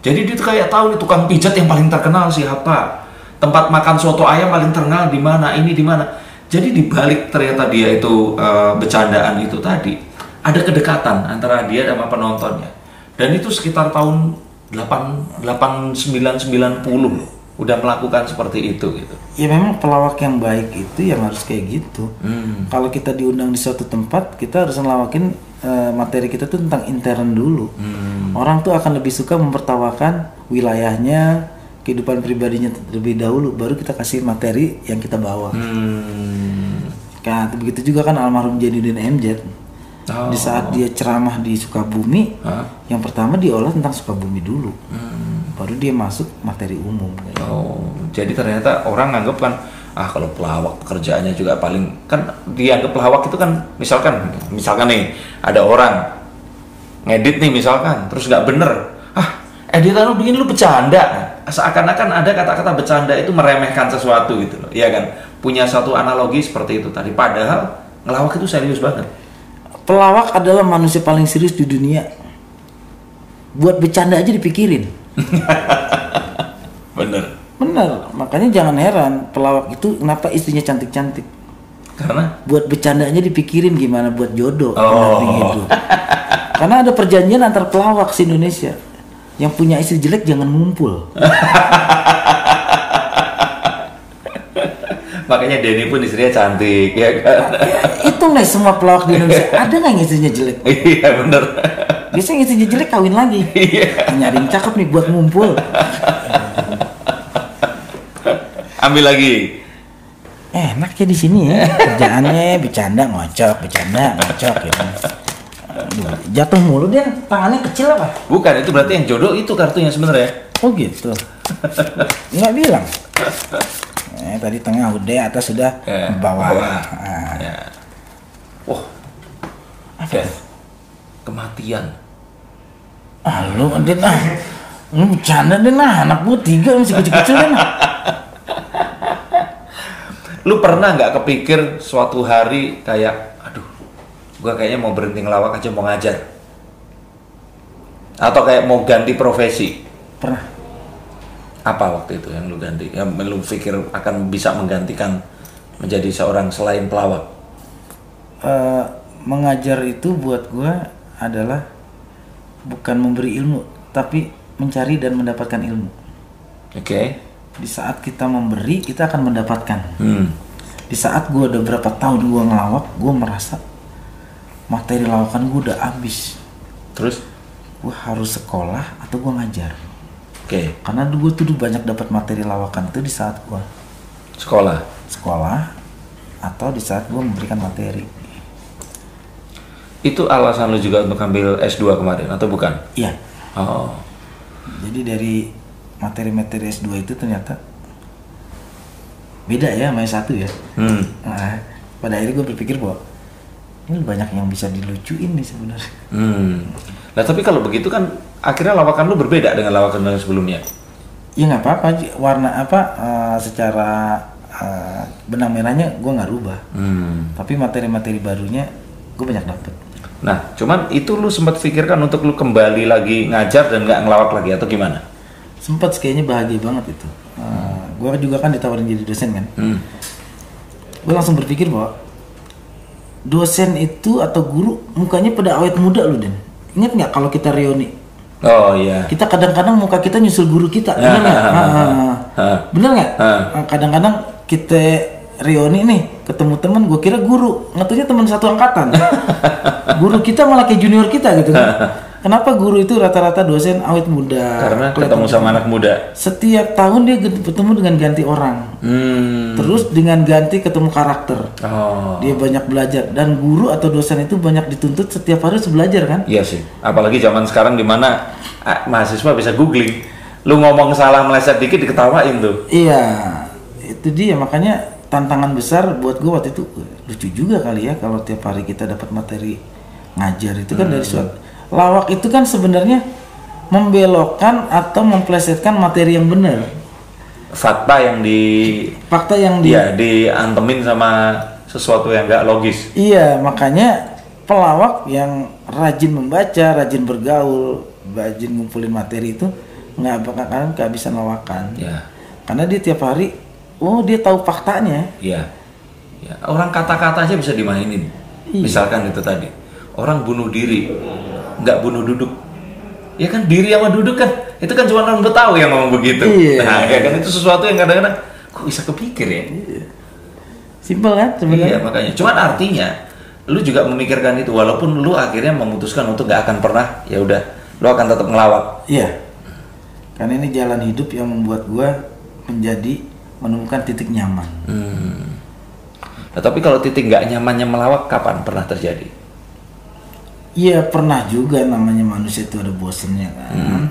Jadi dia tuh kayak tahu nih tukang pijat yang paling terkenal siapa, tempat makan soto ayam paling terkenal di mana, ini di mana. Jadi di balik ternyata dia itu eh, bercandaan itu tadi ada kedekatan antara dia sama penontonnya. Dan itu sekitar tahun 8 89 90 loh udah melakukan seperti itu gitu. Ya memang pelawak yang baik itu yang harus kayak gitu. Hmm. Kalau kita diundang di suatu tempat, kita harus ngelawakin eh, materi kita tuh tentang intern dulu. Hmm. Orang tuh akan lebih suka mempertawakan wilayahnya, kehidupan pribadinya terlebih dahulu, baru kita kasih materi yang kita bawa. Hmm. Kan begitu juga kan almarhum Jainuddin MZ. Oh. Di saat dia ceramah di Sukabumi, Hah? yang pertama diolah tentang Sukabumi dulu. Hmm. Baru dia masuk materi umum. Oh, jadi ternyata orang nganggep kan ah kalau pelawak pekerjaannya juga paling kan dianggap pelawak itu kan misalkan misalkan nih ada orang ngedit nih misalkan terus nggak bener ah editan lu bikin lu bercanda seakan-akan ada kata-kata bercanda itu meremehkan sesuatu gitu loh iya kan punya satu analogi seperti itu tadi padahal ngelawak itu serius banget Pelawak adalah manusia paling serius di dunia. Buat bercanda aja dipikirin. bener Benar, makanya jangan heran pelawak itu kenapa istrinya cantik-cantik. karena Buat bercandanya dipikirin gimana buat jodoh Oh. hidup. Karena ada perjanjian antar pelawak se Indonesia. Yang punya istri jelek jangan ngumpul. makanya Denny pun istrinya cantik ya kan Ya, itu nih semua pelawak di Indonesia. Ada nggak yang istrinya jelek? iya bener Biasanya yang istrinya jelek kawin lagi. Iya. Nyari yang cakep nih buat ngumpul. ambil lagi Enak ya di sini ya. Kerjaannya bercanda ngocok, bercanda ngocok gitu. Aduh, jatuh mulu dia, tangannya kecil apa? bukan itu berarti yang jodoh itu kartunya sebenarnya Oh gitu. Nggak bilang. Eh, tadi tengah udah, atas sudah Ya, bawah. bawah. Ah, ya wah apa? death kematian Ah, lu Din ah. Lu bercanda Din ah, anak gua tiga masih kecil-kecil Din. ah. lu pernah nggak kepikir suatu hari kayak aduh gua kayaknya mau berhenti ngelawak aja mau ngajar atau kayak mau ganti profesi Pernah. apa waktu itu yang lu ganti yang lu pikir akan bisa menggantikan menjadi seorang selain pelawak Eh, mengajar itu buat gua adalah bukan memberi ilmu, tapi mencari dan mendapatkan ilmu. oke Di saat kita memberi, kita akan mendapatkan. hmm. Di saat gua udah berapa tahun gua ngelawak, gua merasa materi lawakan gua udah habis. terus Gua harus sekolah atau gua ngajar. oke Karena gua tuh banyak dapat materi lawakan itu di saat gua sekolah sekolah atau di saat gua memberikan materi. Itu alasan lu juga untuk ambil S2 kemarin atau bukan Iya. oh Jadi dari materi-materi S2 itu ternyata beda ya sama S1 ya. hmm. Nah, pada akhirnya gue berpikir bahwa ini banyak yang bisa dilucuin nih sebenarnya. Hmm. Nah tapi kalau begitu kan akhirnya lawakan lu berbeda dengan lawakan lu yang sebelumnya. Ya nggak apa-apa, warna apa eh, secara eh, benang merahnya gue nggak rubah. Hmm. Tapi materi-materi barunya gue banyak dapet. Nah cuman itu lu sempat pikirkan untuk lu kembali lagi ngajar dan nggak ngelawak lagi atau gimana? Sempet sih kayaknya bahagia banget itu. gue juga kan ditawarin jadi dosen kan. Hmm. Gue langsung berpikir bahwa dosen itu atau guru mukanya pada awet muda lu Den. Ingat nggak kalau kita reuni? Oh iya. kita kadang-kadang muka kita nyusul guru kita bener nggak Ah, ah, ah. Bener nggak kadang-kadang kita reuni nih ketemu temen gue kira guru ngatunya teman satu angkatan guru kita malah kayak junior kita gitu kan kenapa guru itu rata-rata dosen awet muda Karena ketemu sama anak muda. setiap tahun dia bertemu dengan ganti orang Hmm. terus dengan ganti ketemu karakter Oh. dia banyak belajar dan guru atau dosen itu banyak dituntut setiap hari harus belajar kan Iya sih. Apalagi zaman sekarang di mana ah, mahasiswa bisa googling. Lu ngomong salah meleset dikit diketawain tuh. Iya, itu dia makanya tantangan besar buat gue waktu itu. Lucu juga kali ya kalau tiap hari kita dapat materi ngajar. Itu kan dari suatu lawak itu kan sebenarnya membelokkan atau memplesetkan materi yang benar. Fakta yang di fakta yang di ya diantemin sama sesuatu yang nggak logis. Iya makanya pelawak yang rajin membaca rajin bergaul rajin ngumpulin materi itu nggak bakalan kehabisan lawakan. Ya. Karena dia tiap hari oh dia tahu faktanya ya ya orang kata-kata aja bisa dimainin Iya. misalkan itu tadi orang bunuh diri nggak bunuh duduk ya kan diri sama duduk kan itu kan cuma orang Betawi yang ngomong begitu Iya. nah ya kan itu sesuatu yang kadang-kadang kok bisa kepikir ya simpel kan Iya sebenarnya makanya. Cuman artinya lu juga memikirkan itu walaupun lu akhirnya memutuskan untuk nggak akan pernah ya udah lu akan tetap ngelawak. Iya. Karena ini jalan hidup yang membuat gua menjadi menemukan titik nyaman. Hmm. Nah, tapi kalau titik nggak nyamannya melawak kapan pernah terjadi? Iya pernah juga namanya manusia itu ada bosennya kan.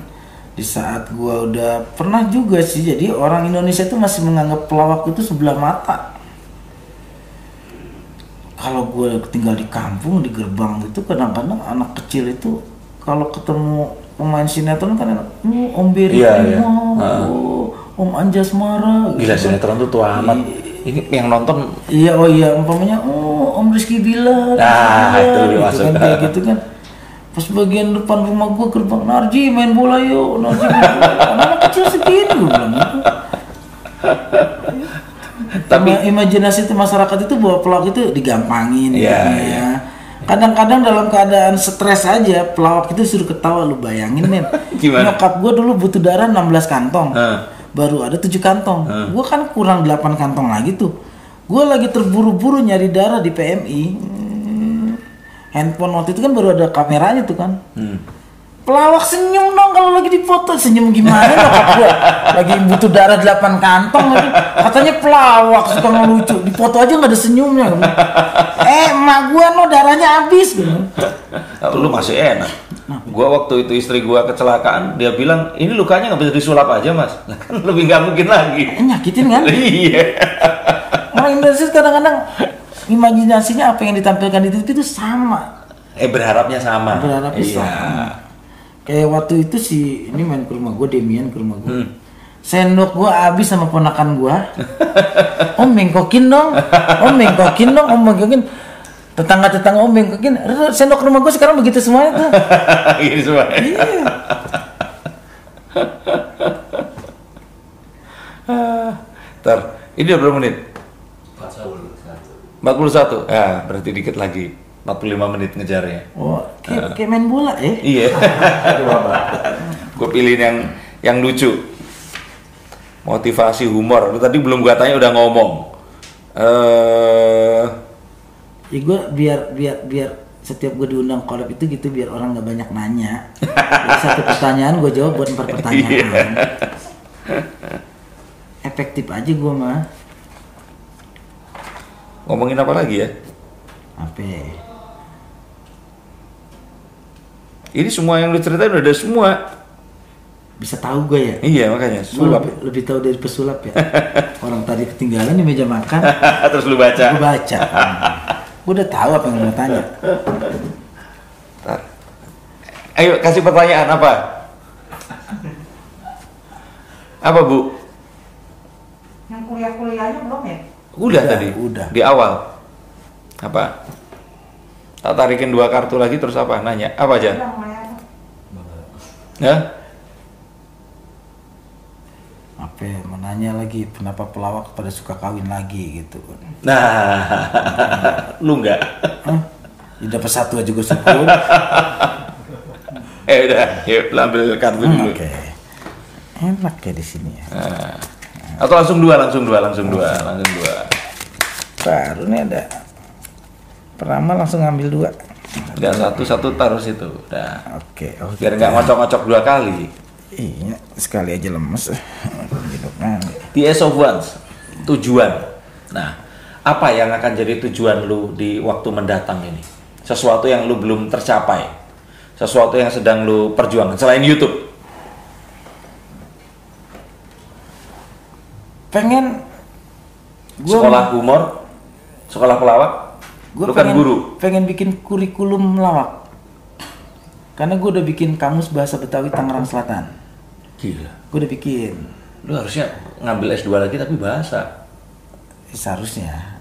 Di saat gua udah pernah juga sih jadi orang Indonesia itu masih menganggap pelawak itu sebelah mata. Kalau gue tinggal di kampung di gerbang itu kadang-kadang anak kecil itu kalau ketemu pemain sinetron kan enak, oh, Om Beri Prima, iya. oh, Om Anjasmara. Gila gitu. sinetron tuh tua amat. Ini yang nonton Iya, oh iya, umpamanya, oh Om Rizky Bilar, Ah, Rizky itu Bilar, dia gitu masuk. kan, kayak gitu kan. Pas bagian depan rumah gua gerbang, Narji main bola yuk, Narji main bola. Anak kecil segini gua bilang gitu. Tapi- Ima- imajinasi itu masyarakat itu bahwa pelawak itu digampangin Iya, gitu iya. ya. Kadang-kadang dalam keadaan stres aja pelawak itu suruh ketawa lu bayangin men. Gimana? Nyokap gua dulu butuh darah 16 kantong. Heeh. Baru ada 7 kantong. Gua kan kurang 8 kantong lagi tuh. Gua lagi terburu-buru nyari darah di PMI. Hmm, handphone waktu itu kan baru ada kameranya tuh kan. hmm. Pelawak senyum dong kalau lagi dipoto senyum gimana nyokap gua lagi butuh darah 8 kantong lagi. katanya pelawak suka ngelucu di foto aja nggak ada senyumnya eh emak gua no darahnya habis lu masih enak. Gua waktu itu istri gua kecelakaan, dia bilang ini lukanya nggak bisa disulap aja mas. Kan lebih nggak mungkin lagi. Eh, nyakitin kan Iya. orang Indonesia kadang-kadang imajinasinya apa yang ditampilkan di TV itu sama Eh berharapnya sama. berharapnya iya. sama kayak waktu itu si ini main ke rumah gua Demian ke rumah gua Hmm. sendok gua habis sama ponakan gua om mengkokin dong om mengkokin dong om mengkokin tetangga-tetangga om mengkokin "Rere, sendok ke rumah gua sekarang begitu semuanya tuh Gini semua. iya Ntar, ini udah berapa menit? 41. Ya, berarti dikit lagi. 45 menit ngejarnya. oh kayak, kayak main bola ya Iya. Gue pilihin yang yang lucu. Motivasi humor. Lu tadi belum gua tanya udah ngomong. Eh, ya gua biar biar biar setiap gue diundang collab itu gitu biar orang nggak banyak nanya. Jadi satu pertanyaan gue jawab buat empat pertanyaan. Efektif aja gue mah. Ngomongin apa lagi ya? apa? Ini semua yang lu ceritain udah ada semua. bisa tahu gue ya? Iya, makanya. Sulap. lebih, lebih tahu dari pesulap ya. Orang tadi ketinggalan di meja makan. Terus lu baca. gue baca gue udah tahu apa yang mau tanya. Ayo kasih pertanyaan apa? Apa bu? Yang kuliah-kuliahnya belum ya? Udah, Udah, tadi. udah. Di awal. Apa? Tak tarikin dua kartu lagi terus apa? Nanya. Apa aja? Ya? Apa ya, mau nanya lagi kenapa pelawak pada suka kawin lagi gitu Nah, lu nggak? Hah? Ya, dapat satu aja gue syukur Eh udah, yuk ambil kartu Hmm, dulu. oke enak ya di sini ya Nah. Atau langsung dua, langsung dua, langsung dua, langsung dua. baru nih ada pertama langsung ngambil dua Udah satu satu taruh situ. Udah. oke oke Biar nggak ngocok-ngocok dua kali. Iya sekali aja lemes kan The S of Ones, tujuan. Nah, apa yang akan jadi tujuan lu di waktu mendatang ini? Sesuatu yang lu belum tercapai, sesuatu yang sedang lu perjuangkan selain YouTube. pengen gua Sekolah humor, sekolah pelawak. Gue Lu kan pengen, guru. pengen bikin kurikulum lawak. Karena gue udah bikin kamus bahasa Betawi Tangerang Selatan. Gila. Gue udah bikin. Lu harusnya ngambil S2 lagi tapi bahasa. Eh, Seharusnya.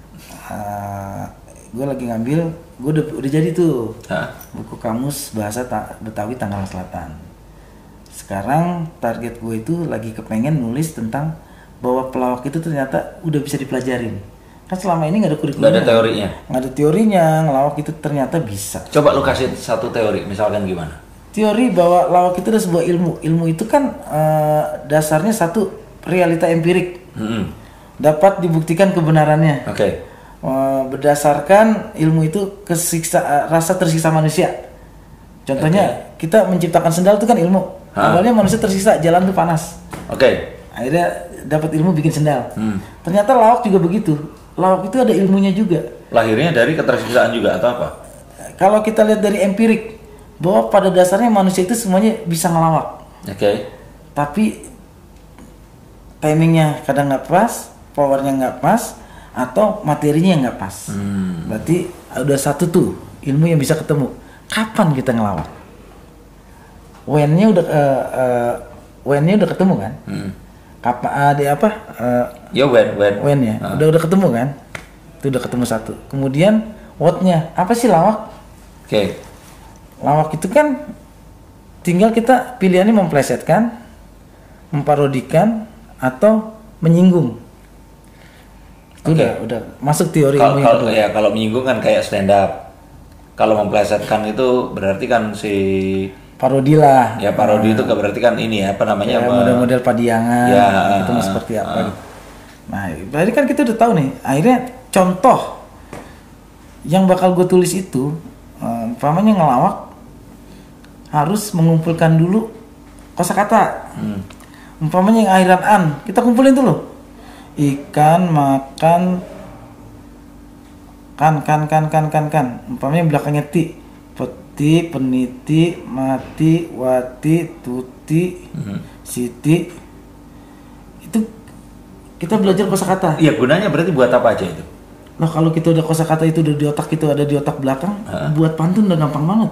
gue lagi ngambil, gue udah, udah jadi tuh Hah? buku kamus bahasa Ta- Betawi Tangerang Selatan. Sekarang target gue itu lagi kepengen nulis tentang bahwa pelawak itu ternyata udah bisa dipelajarin. Kan selama ini nggak ada kurikulum. Nggak ada teorinya. Nggak ada teorinya, ngelawak itu ternyata bisa. Coba lu kasih satu teori, misalkan gimana? Teori bahwa lawak itu adalah sebuah ilmu. Ilmu itu kan eh, dasarnya satu realita empirik. Hmm. Dapat dibuktikan kebenarannya. Oke. Eh, berdasarkan ilmu itu kesiksa eh, rasa tersiksa manusia. Contohnya kita menciptakan sendal itu kan ilmu. Hah? Awalnya manusia tersiksa jalan tuh panas. Oke. Akhirnya dapat ilmu bikin sendal. Hmm. Ternyata lawak juga begitu. Lawak itu ada ilmunya juga. Lahirnya dari ketersiksaan juga atau apa? Kalau kita lihat dari empirik bahwa pada dasarnya manusia itu semuanya bisa ngelawak. Oke. Tapi timingnya kadang nggak pas, powernya nggak pas, atau materinya nggak pas. Hmm. Berarti udah satu tuh ilmu yang bisa ketemu. Kapan kita ngelawak? When-nya udah eh, eh, when-nya udah ketemu kan? Hmm. Kapan ada apa? Eh, Ya when when. when ya, Ah. udah udah ketemu kan? Itu udah ketemu satu. Kemudian what-nya apa sih lawak? Oke. Lawak itu kan tinggal kita pilihannya memplesetkan, memparodikan atau menyinggung. Itu Oke. udah udah masuk teori Kalau kalau ya kalau menyinggung kan kayak stand up. Kalau memplesetkan itu berarti kan si Parodi lah. ya parodi itu berarti kan ini ya apa namanya? Ya, model-model padiangan Ya, itu ah, seperti apa gitu. Nah, berarti kan kita udah tahu nih. Akhirnya contoh yang bakal gue tulis itu, eh, umpamanya ngelawak harus mengumpulkan dulu kosakata. Hmm. Umpamanya yang akhiran an, kita kumpulin dulu. Ikan makan kan kan kan kan kan kan. Umpamanya belakangnya ti. Peti, peniti, mati, wati, tuti, Hmm. siti. Itu kita belajar kosakata. Iya gunanya berarti buat apa aja itu? Nah kalau kita udah kosakata itu udah di otak kita ada di otak belakang, buat pantun udah gampang banget.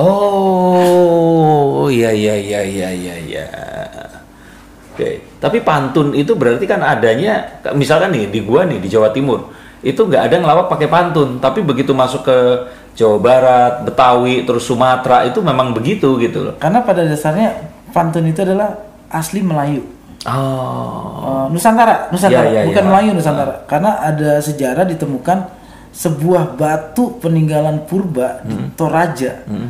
Oh, iya iya iya iya iya iya. Oke, tapi pantun itu berarti kan adanya misalkan nih di gua nih di Jawa Timur, itu nggak ada ngelawak pakai pantun, tapi begitu masuk ke Jawa Barat, Betawi, terus Sumatera itu memang begitu gitu loh. Karena pada dasarnya pantun itu adalah asli Melayu. Oh. Eh, Nusantara, Nusantara, Ya, ya, bukan ya. Melayu Nusantara. Karena ada sejarah ditemukan sebuah batu peninggalan purba di Hmm.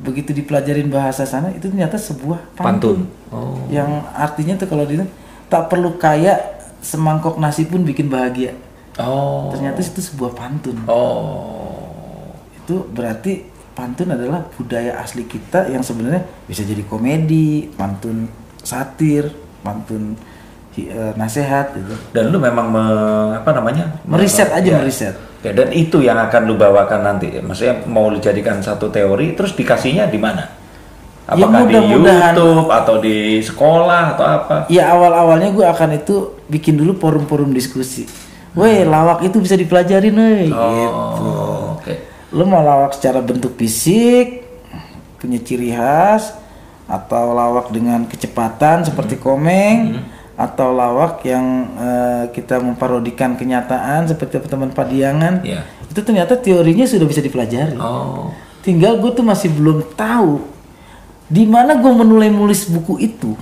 Begitu dipelajarin bahasa sana itu ternyata sebuah pantun. Pantun. Oh. Yang artinya tuh kalau di tak perlu kaya semangkok nasi pun bikin bahagia. Oh. Ternyata itu sebuah pantun. Oh. Itu berarti pantun adalah budaya asli kita yang sebenarnya bisa jadi komedi, pantun satir, pantun hi- eh, nasihat gitu. Dan lu memang me- apa namanya? Meriset aja Ya. meriset. Oke, dan itu yang akan lu bawakan nanti. Maksudnya mau lu jadikan satu teori, terus dikasihnya di mana? Ya, Apakah di mudah-mudahan. YouTube atau di sekolah atau apa? Ya awal-awalnya gue akan itu bikin dulu forum-forum diskusi. Weh lawak itu bisa dipelajarin weh. Gitu. Oh, oke. Lo mau lawak secara bentuk fisik, punya ciri khas, atau lawak dengan kecepatan seperti komeng, atau lawak yang eh, kita memparodikan kenyataan seperti teman Padiangan. Iya. Itu ternyata teorinya sudah bisa dipelajari. Oh. Tinggal gue tuh masih belum tahu di mana gue menulai nulis buku itu.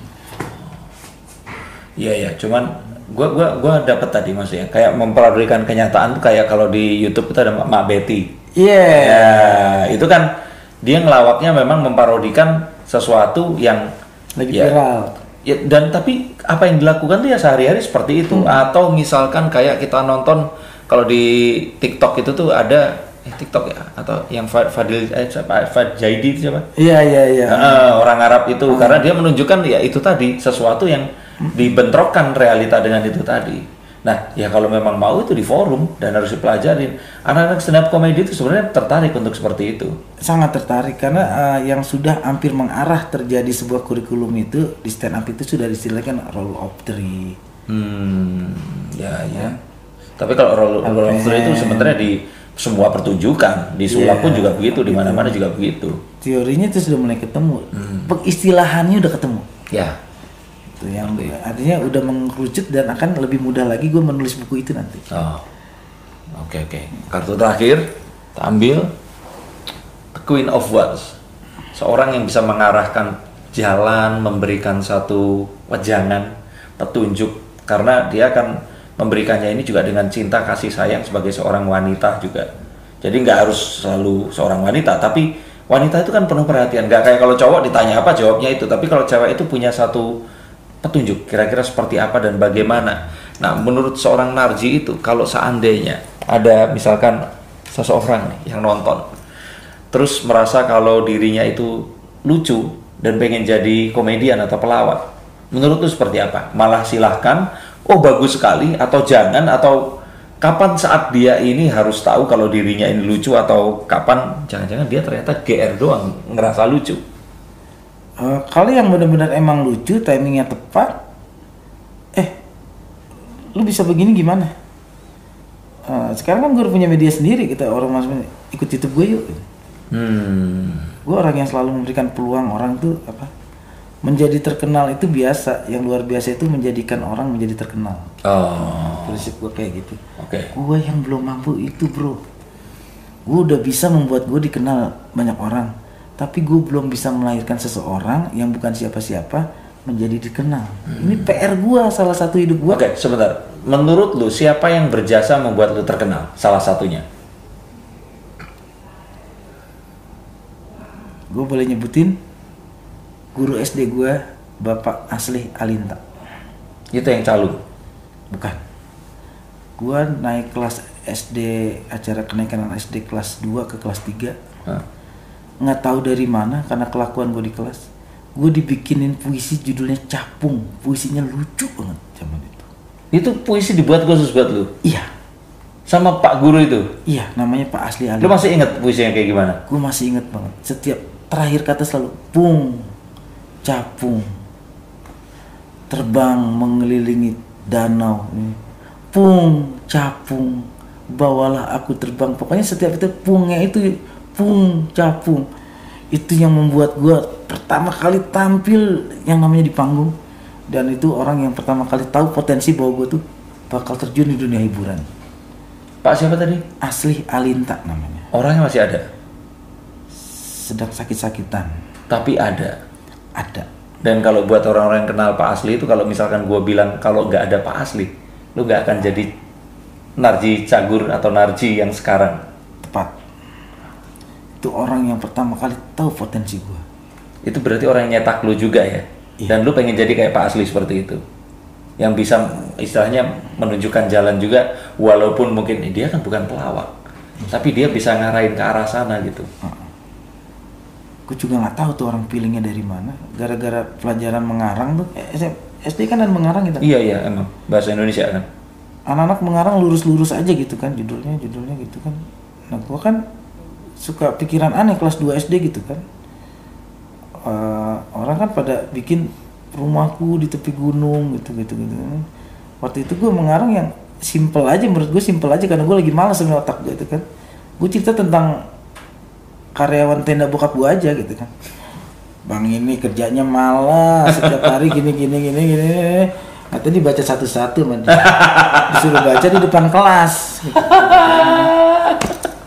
Iya ya, cuman gua gua gua dapat tadi maksudnya kayak memparodikan kenyataan tuh kayak kalau di YouTube itu ada Mak- Betty. Iya. Ya, itu kan dia ngelawaknya memang memparodikan sesuatu yang Lagi ya, viral. Ya, dan tapi apa yang dilakukan tuh ya sehari-hari seperti itu. Atau misalkan kayak kita nonton kalau di TikTok itu tuh ada eh, TikTok ya? Atau yang Fa- Fadil eh, siapa? Fad Jaidi itu siapa? Iya iya iya. Eh, orang Arab itu. Karena dia menunjukkan ya itu tadi sesuatu yang dibentrokkan realita dengan itu tadi. Nah, ya kalau memang mau itu di forum dan harus dipelajarin. Anak-anak stand up comedy itu sebenarnya tertarik untuk seperti itu. sangat tertarik karena eh, yang sudah hampir mengarah terjadi sebuah kurikulum itu di stand up itu sudah distilahkan role of three. Hmm, ya ya. Tapi kalau roll roll of three itu sebenarnya di semua pertunjukan di sulap Iya, pun juga begitu di mana-mana juga begitu teorinya itu sudah mulai ketemu Hmm. pengistilahannya udah ketemu ya itu yang artinya udah mengerucut dan akan lebih mudah lagi gue menulis buku itu nanti. Oh oke oke. Kartu terakhir kita ambil The Queen of Wands. Seorang yang bisa mengarahkan jalan memberikan satu wejangan petunjuk. Karena dia akan memberikannya ini juga dengan cinta kasih sayang sebagai seorang wanita juga. Jadi nggak harus selalu seorang wanita tapi wanita itu kan penuh perhatian. Nggak kayak kalau cowok ditanya apa jawabnya itu. Tapi kalau cewek itu punya satu petunjuk kira-kira seperti apa dan bagaimana. Nah menurut seorang narji itu kalau seandainya ada misalkan seseorang yang nonton terus merasa kalau dirinya itu lucu dan pengen jadi komedian atau pelawak menurut lu seperti apa? Malah silahkan oh bagus sekali atau jangan atau kapan saat dia ini harus tahu kalau dirinya ini lucu atau kapan? Jangan-jangan dia ternyata GR doang ngerasa lucu Eh, kalau yang benar-benar emang lucu timingnya tepat eh lu bisa begini gimana? Eh, sekarang kan gue udah punya media sendiri kita orang mas ikut youtube gue yuk. Hmm. Gue orang yang selalu memberikan peluang orang tuh apa menjadi terkenal itu biasa yang luar biasa itu menjadikan orang menjadi terkenal. Oh. Prinsip gue kayak gitu. Oke. Gue yang belum mampu itu bro. Gue udah bisa membuat gue dikenal banyak orang tapi gue belum bisa melahirkan seseorang yang bukan siapa-siapa menjadi dikenal ini PR gue salah satu hidup gue Oke, sebentar. Menurut lu siapa yang berjasa membuat lu terkenal? Salah satunya. gue boleh nyebutin guru SD gue bapak asli Alinta Itu yang calung. bukan gue naik kelas SD acara kenaikan SD kelas 2 ke kelas 3 Hah? Nggak tahu dari mana karena kelakuan gue di kelas. Gue dibikinin puisi judulnya capung. Puisinya lucu banget zaman itu. Itu puisi dibuat khusus buat lu. iya. Sama Pak Guru itu. iya namanya Pak Asli Ali Lu masih ingat puisinya kayak gimana? gue masih inget banget. Setiap terakhir kata selalu pung capung terbang mengelilingi danau. Pung capung bawalah aku terbang. Pokoknya setiap itu pungnya itu pung capung itu yang membuat gue pertama kali tampil yang namanya di panggung dan itu orang yang pertama kali tahu potensi bahwa gue tuh bakal terjun di dunia hiburan Pak siapa tadi? asli Alinta namanya Orangnya masih ada. sedang sakit-sakitan Tapi ada. ada Dan kalau buat orang-orang yang kenal Pak Asli itu kalau misalkan gua bilang kalau nggak ada Pak Asli, lu nggak akan jadi Narji Cagur atau Narji yang sekarang. tepat itu orang yang pertama kali tahu potensi gue Itu berarti orang yang nyetak lu juga ya. Iya. Dan lu pengen jadi kayak Pak Asli seperti itu. Yang bisa istilahnya menunjukkan jalan juga walaupun mungkin dia kan bukan pelawak. Tapi dia bisa ngarahin ke arah sana gitu. gue juga nggak tahu tuh orang pilihnya dari mana gara-gara pelajaran mengarang tuh eh, SD kan dan mengarang gitu Iya iya emang bahasa Indonesia kan. anak-anak mengarang lurus-lurus aja gitu kan judulnya judulnya gitu kan nah gue kan suka pikiran aneh kelas 2 SD gitu kan. Eh, orang kan pada bikin rumahku di tepi gunung gitu gitu gitu. Waktu itu gue mengarang yang simple aja menurut gue simple aja karena gue lagi malas sama otak gue itu kan. Gue cerita tentang karyawan tenda bokap gue aja gitu kan. Bang ini kerjanya malas setiap hari gini gini gini gini. Nanti dibaca satu-satu disuruh baca di depan kelas gitu.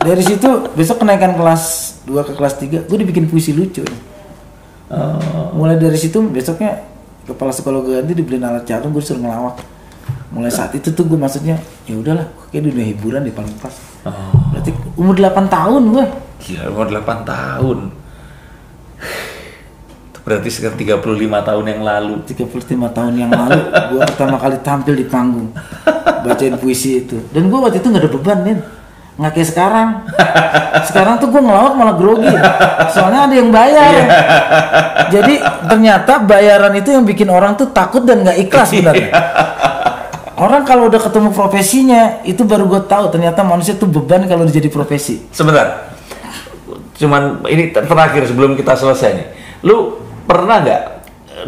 Dari situ besok kenaikan kelas 2 ke kelas 3 gue dibikin puisi lucu Oh, mulai dari situ besoknya kepala sekolah gue ganti dibeliin alat catur gue disuruh ngelawak. Mulai saat itu tuh gue maksudnya ya udahlah kayak dunia hiburan di paling pas. Oh. berarti umur 8 tahun gue Gila umur 8 tahun. Itu berarti sekitar 35 tahun yang lalu. 35 tahun yang lalu gue pertama kali tampil di panggung bacain puisi itu. Dan gue waktu itu nggak ada beban nih nggak kayak sekarang sekarang tuh gue ngelawak malah grogi soalnya ada yang bayar jadi ternyata bayaran itu yang bikin orang tuh takut dan nggak ikhlas sebenarnya orang kalau udah ketemu profesinya itu baru gue tahu ternyata manusia tuh beban kalau jadi profesi Sebentar. Cuman ini ter- terakhir sebelum kita selesai nih. Lu pernah nggak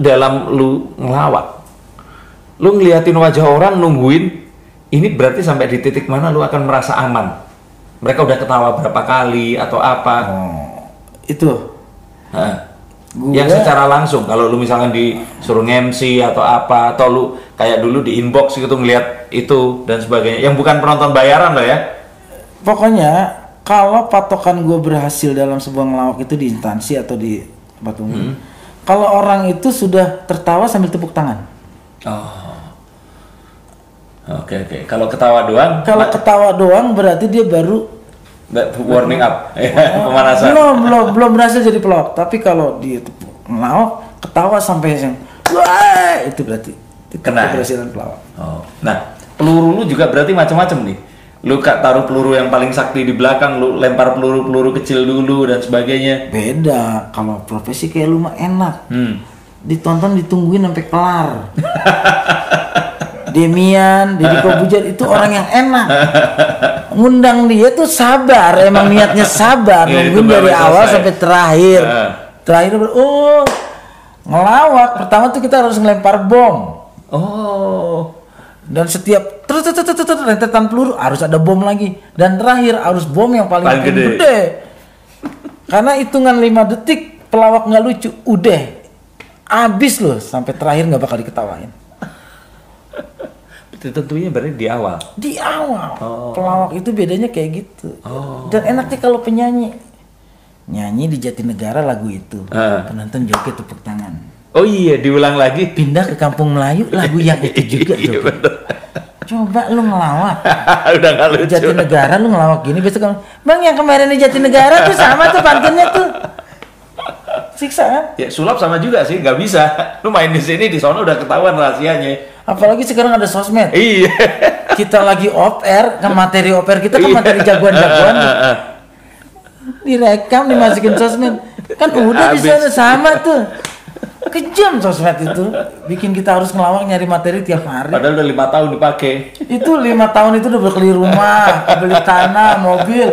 dalam lu ngelawak? Lu ngeliatin wajah orang nungguin ini berarti sampai di titik mana lu akan merasa aman. Mereka udah ketawa berapa kali atau apa? Oh, itu Hah. Gua- Yang secara langsung kalau lu misalkan disuruh MC atau apa atau lu kayak dulu di inbox gitu ngelihat itu dan sebagainya yang bukan penonton bayaran lah ya. pokoknya kalau patokan gue berhasil dalam sebuah ngelawak itu di instansi atau di tempat umum kalau orang itu sudah tertawa sambil tepuk tangan Oh. Oke oke. Kalau ketawa doang kalau ketawa doang berarti dia baru warming up ya, pemanasan. belum belum belum berhasil jadi pelawak tapi kalau dia ngelawak ketawa sampai yang wah itu berarti itu Kena ya? keberhasilan pelawak Oh. Nah, peluru lu juga berarti macam-macam nih. Lu kak taruh peluru yang paling sakti di belakang, lu lempar peluru-peluru kecil dulu dan sebagainya. beda kalau profesi kayak lu mah enak Hmm. ditonton ditungguin sampai kelar Demian, Deddy Kobujar itu orang yang enak. Ngundang dia tuh sabar, emang niatnya sabar, Iya, nungguin dari awal selesai. sampai terakhir. Heeh. Terakhir oh ngelawak. Pertama tuh kita harus ngelempar bom. Oh. Dan setiap terus terus terus terus rentetan peluru harus ada bom lagi. Dan terakhir harus bom yang paling, Paling gede. gede. Karena hitungan 5 detik pelawak nggak lucu, udah abis loh sampai terakhir nggak bakal diketawain. Tentunya berarti di awal. Di awal Oh. pelawak itu bedanya kayak gitu. Oh. Dan enaknya kalau penyanyi nyanyi di Jatinegara lagu itu, Ah. penonton joget tepuk tangan. Oh iya, diulang lagi. Pindah ke Kampung Melayu lagu yang itu juga Iya, joget. bener. Coba lu ngelawak Udah di lucu. Jatinegara lu ngelawak gini besok kamu, Bang yang kemarin di Jatinegara tuh sama tuh pantunnya tuh. Siksa kan? Ya sulap sama juga sih, nggak bisa. Lu main di sini di sono udah ketahuan rahasianya. Apalagi sekarang ada sosmed. Iya. Kita lagi off air, kan materi off air kita kan materi jagoan-jagoan. Direkam dimasukin sosmed. Kan udah di sana sama tuh. Kejam sosmed itu. Bikin kita harus ngelawak nyari materi tiap hari. Padahal udah lima tahun dipakai. Itu lima tahun itu udah beli rumah, beli tanah, mobil.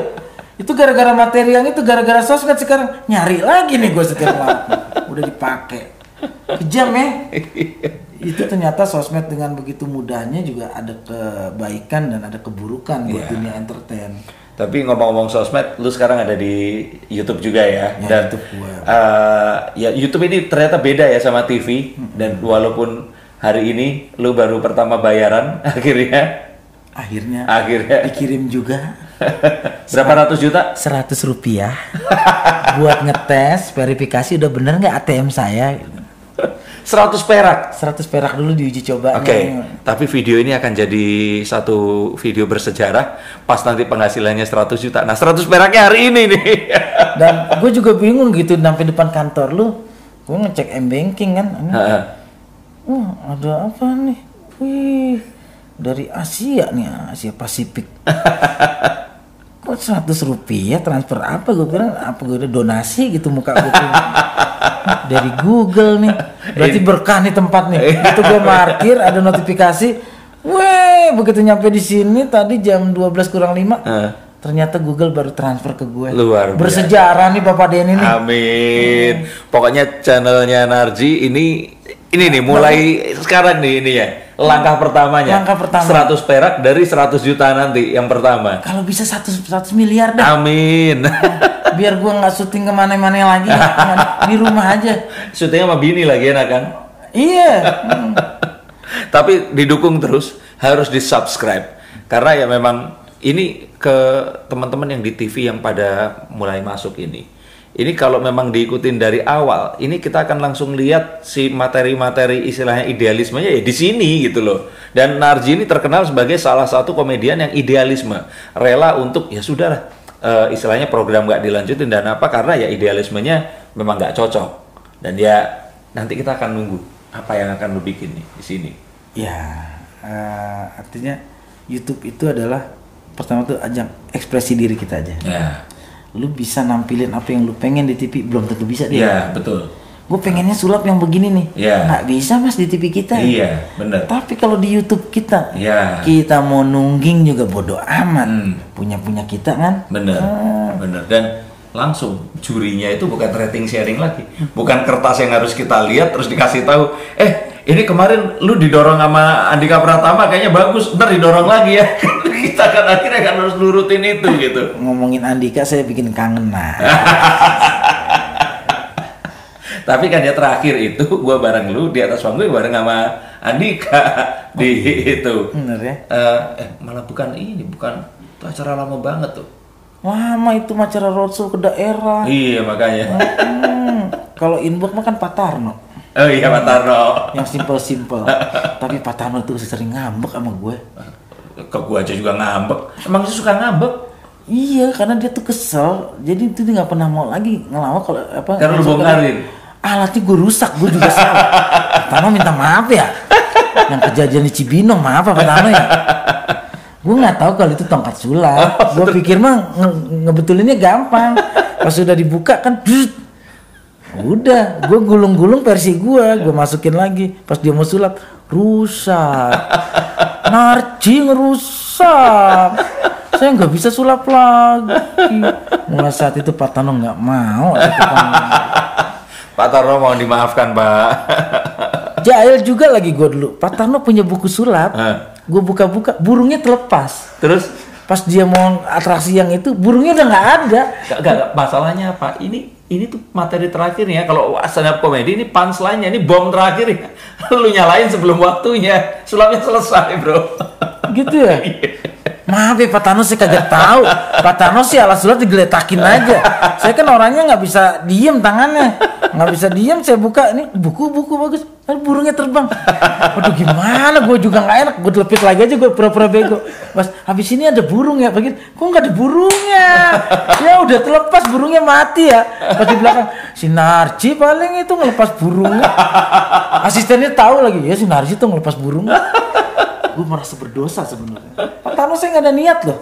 Itu gara-gara materi yang itu, gara-gara sosmed sekarang nyari lagi nih gue setiap waktu. Udah dipakai. Kejam ya. Itu ternyata sosmed dengan begitu mudahnya juga ada kebaikan dan ada keburukan buat Iya. dunia entertain. Tapi ngomong-ngomong sosmed, lu sekarang ada di YouTube juga ya. Ya, dan YouTube gua. eh, ya YouTube ini ternyata beda ya sama TV. Dan walaupun hari ini lu baru pertama bayaran, akhirnya Akhirnya akhirnya dikirim juga berapa ratus juta? 100 rupiah buat ngetes verifikasi udah bener nggak ATM saya 100 perak. 100 perak dulu diuji coba Oke, tapi video ini akan jadi satu video bersejarah pas nanti penghasilannya 100 juta. Nah, 100 peraknya hari ini nih. dan gue juga bingung gitu sampai depan kantor lu gue ngecek m banking kan Ini, wah ada apa nih wih dari Asia nih Asia Pasifik kok 100 rupiah transfer apa gue kira apa gue udah donasi gitu muka gue. dari Google nih. Berarti berkah nih tempat nih. Itu gue parkir ada notifikasi. Weh, begitu nyampe di sini tadi jam 12 kurang 5 Heeh. ternyata Google baru transfer ke gue. Luar biasa. bersejarah nih Bapak Denny nih. Amin. Pokoknya channelnya Narji ini ini nih mulai sekarang nih ini ya. Langkah pertamanya. Langkah pertama. 100 perak dari 100 juta nanti yang pertama. kalau bisa 100, 100 miliar dah Amin. biar gua nggak syuting ke mana-mana lagi di rumah aja Syutingnya sama bini lagi enak kan? iya Hmm. Tapi didukung terus, harus di-subscribe. Karena ya memang ini ke teman-teman yang di TV yang pada mulai masuk ini. Ini kalau memang diikutin dari awal, ini kita akan langsung lihat si materi-materi istilahnya idealismenya ya di sini gitu loh. Dan Narji ini terkenal sebagai salah satu komedian yang idealisme, rela untuk ya sudahlah eh, istilahnya program nggak dilanjutin dan apa karena ya idealismenya memang nggak cocok. Dan ya nanti kita akan nunggu apa yang akan lu bikin nih di sini. ya eh, artinya YouTube itu adalah pertama tuh ajang ekspresi diri kita aja Ya, lu bisa nampilin apa yang lu pengen di TV belum tentu bisa dia iya betul. gue pengennya sulap yang begini nih Iya. nggak bisa mas di TV kita Iya, bener. tapi kalau di YouTube kita Iya. kita mau nungging juga bodoh amat Hmm. punya punya kita kan Bener, Ah. bener. Dan langsung jurinya itu bukan rating sharing lagi, bukan kertas yang harus kita lihat terus dikasih tahu, eh ini kemarin lu didorong sama Andika Pratama kayaknya bagus, ntar didorong lagi ya. Kita kan akhirnya kan harus nurutin itu gitu. Ngomongin Andika saya bikin kangen nah. Tapi kan ya terakhir itu gua bareng lu di atas panggung bareng sama Andika di itu. Bener ya? Eh, eh, malah bukan ini, bukan itu acara lama banget tuh. Lama itu acara roadshow ke daerah. Iya makanya. Hmm, kalau inbox mah kan Pak Tarno. Oh iya Pak Tarno. Yang simple-simple. Tapi Pak Tarno tuh sering ngambek sama gue. Ke gua aja juga ngambek. Emang sih suka ngambek? Iya, karena dia tuh kesel. Jadi itu dia nggak pernah mau lagi ngelawak kalau apa. Karena lu bongkarin. Alatnya gue rusak, gue juga salah. Pak Tarno minta maaf ya. Yang kejadian di Cibinong, maaf Pak Tarno ya. Gue nggak tahu kalau itu tongkat sulap. Gue pikir mah nge- ngebetulinnya gampang. Pas sudah dibuka kan, drut. udah. Gue gulung-gulung versi gue, gue masukin lagi. Pas dia mau sulap, rusak. Narci ngerusak. Saya nggak bisa sulap lagi. Mulai saat itu Pak Tano nggak mau. Pak Tarno mau dimaafkan Pak. Jahil juga lagi gue dulu. Pak Tarno punya buku sulap. Gue buka-buka, burungnya terlepas. Terus Pas dia mau atraksi yang itu, burungnya udah nggak ada. Gak, gak, gak, masalahnya apa? Ini ini tuh materi terakhirnya. Kalau stand up comedy ini punchline-nya, ini bom terakhir ya. Lu nyalain sebelum waktunya. Sulapnya selesai, bro. Gitu ya. Maaf ya Pak Tano saya kagak tahu. Pak Tano sih alas sulap digeletakin aja. Saya kan orangnya nggak bisa diem tangannya, nggak bisa diem. Saya buka ini buku-buku bagus. Kan burungnya terbang. Waduh gimana? Gue juga nggak enak. Gue telepit lagi aja gue pura-pura bego. Mas, habis ini ada burung ya? Begini. Kok nggak ada burungnya? Ya udah terlepas burungnya mati ya. Pas di belakang si Narji paling itu ngelepas burungnya. Asistennya tahu lagi ya si Narji tuh ngelepas burungnya gue merasa berdosa sebenarnya. Pak Tano saya nggak ada niat loh.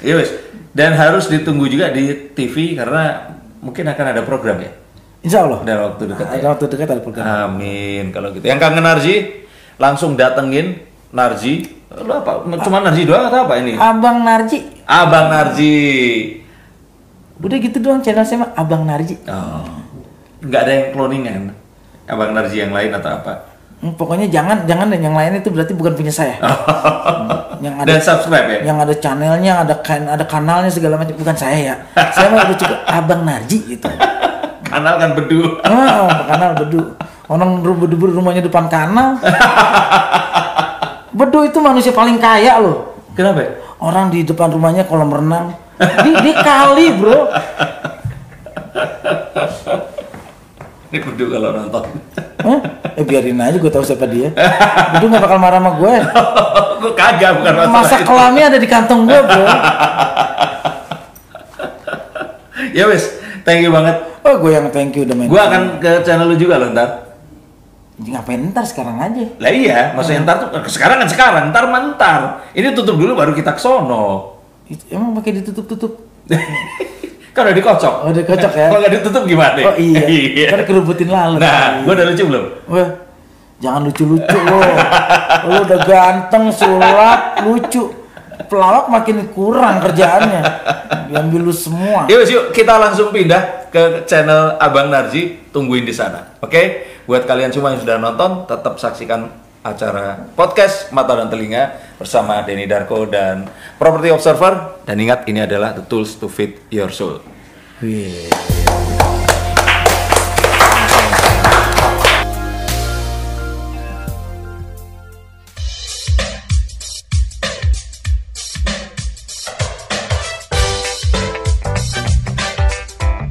Ya wes. Dan harus ditunggu juga di TV karena mungkin akan ada program ya. Insya Allah. Dalam waktu dekat ya. Ada waktu dekat ada program. Amin kalau gitu. Yang kangen Narji langsung datengin Narji. Lu apa? Cuma Narji doang atau apa ini? Abang Narji. Abang Narji. Udah gitu doang channel saya mah Abang Narji. Oh. Nggak ada yang cloningan. Abang Narji yang lain atau apa? Hmm, pokoknya jangan jangan dan yang lain itu berarti bukan punya saya. Hmm, yang ada Dan subscribe ya. yang ada channelnya, ada kan ada kanalnya segala macam bukan saya ya. saya mah udah cukup Abang Narji gitu. Kanal kan bedu. Oh, kanal bedu. Orang bedu bedu rumahnya depan kanal. Bedu itu manusia paling kaya loh. Kenapa? Orang di depan rumahnya kolam renang. Di, di kali bro. Ini bedu kalau nonton. Hah? Eh biarin aja gue tahu siapa dia. Bedu gak bakal marah sama gue. gue kagak bukan masalah Masa itu. kelamnya ada di kantong gue bro. Ya wes, thank you banget. Oh gue yang thank you udah main. Gue akan ke channel lu juga loh ntar. Ngapain ntar sekarang aja. Lah iya, maksudnya ntar tuh sekarang kan sekarang, ntar mah ntar. Ini tutup dulu baru kita ke sono. Itu, emang pakai ditutup-tutup. kan udah dikocok. Oh, udah kocok ya. Kalau nggak ditutup gimana? Oh iya. Kan kerubutin lalat. Nah, gue udah lucu belum? Wah, jangan lucu-lucu lo. Lo udah ganteng, sulap, lucu. Pelawak makin kurang kerjaannya. Diambil lu semua. Yuk, yuk kita langsung pindah ke channel Abang Narji, tungguin di sana. Oke, buat kalian semua yang sudah nonton, tetap saksikan acara podcast Mata dan Telinga bersama Denny Darko dan Property Observer. Dan ingat, ini adalah the tools to fit your soul. Wih.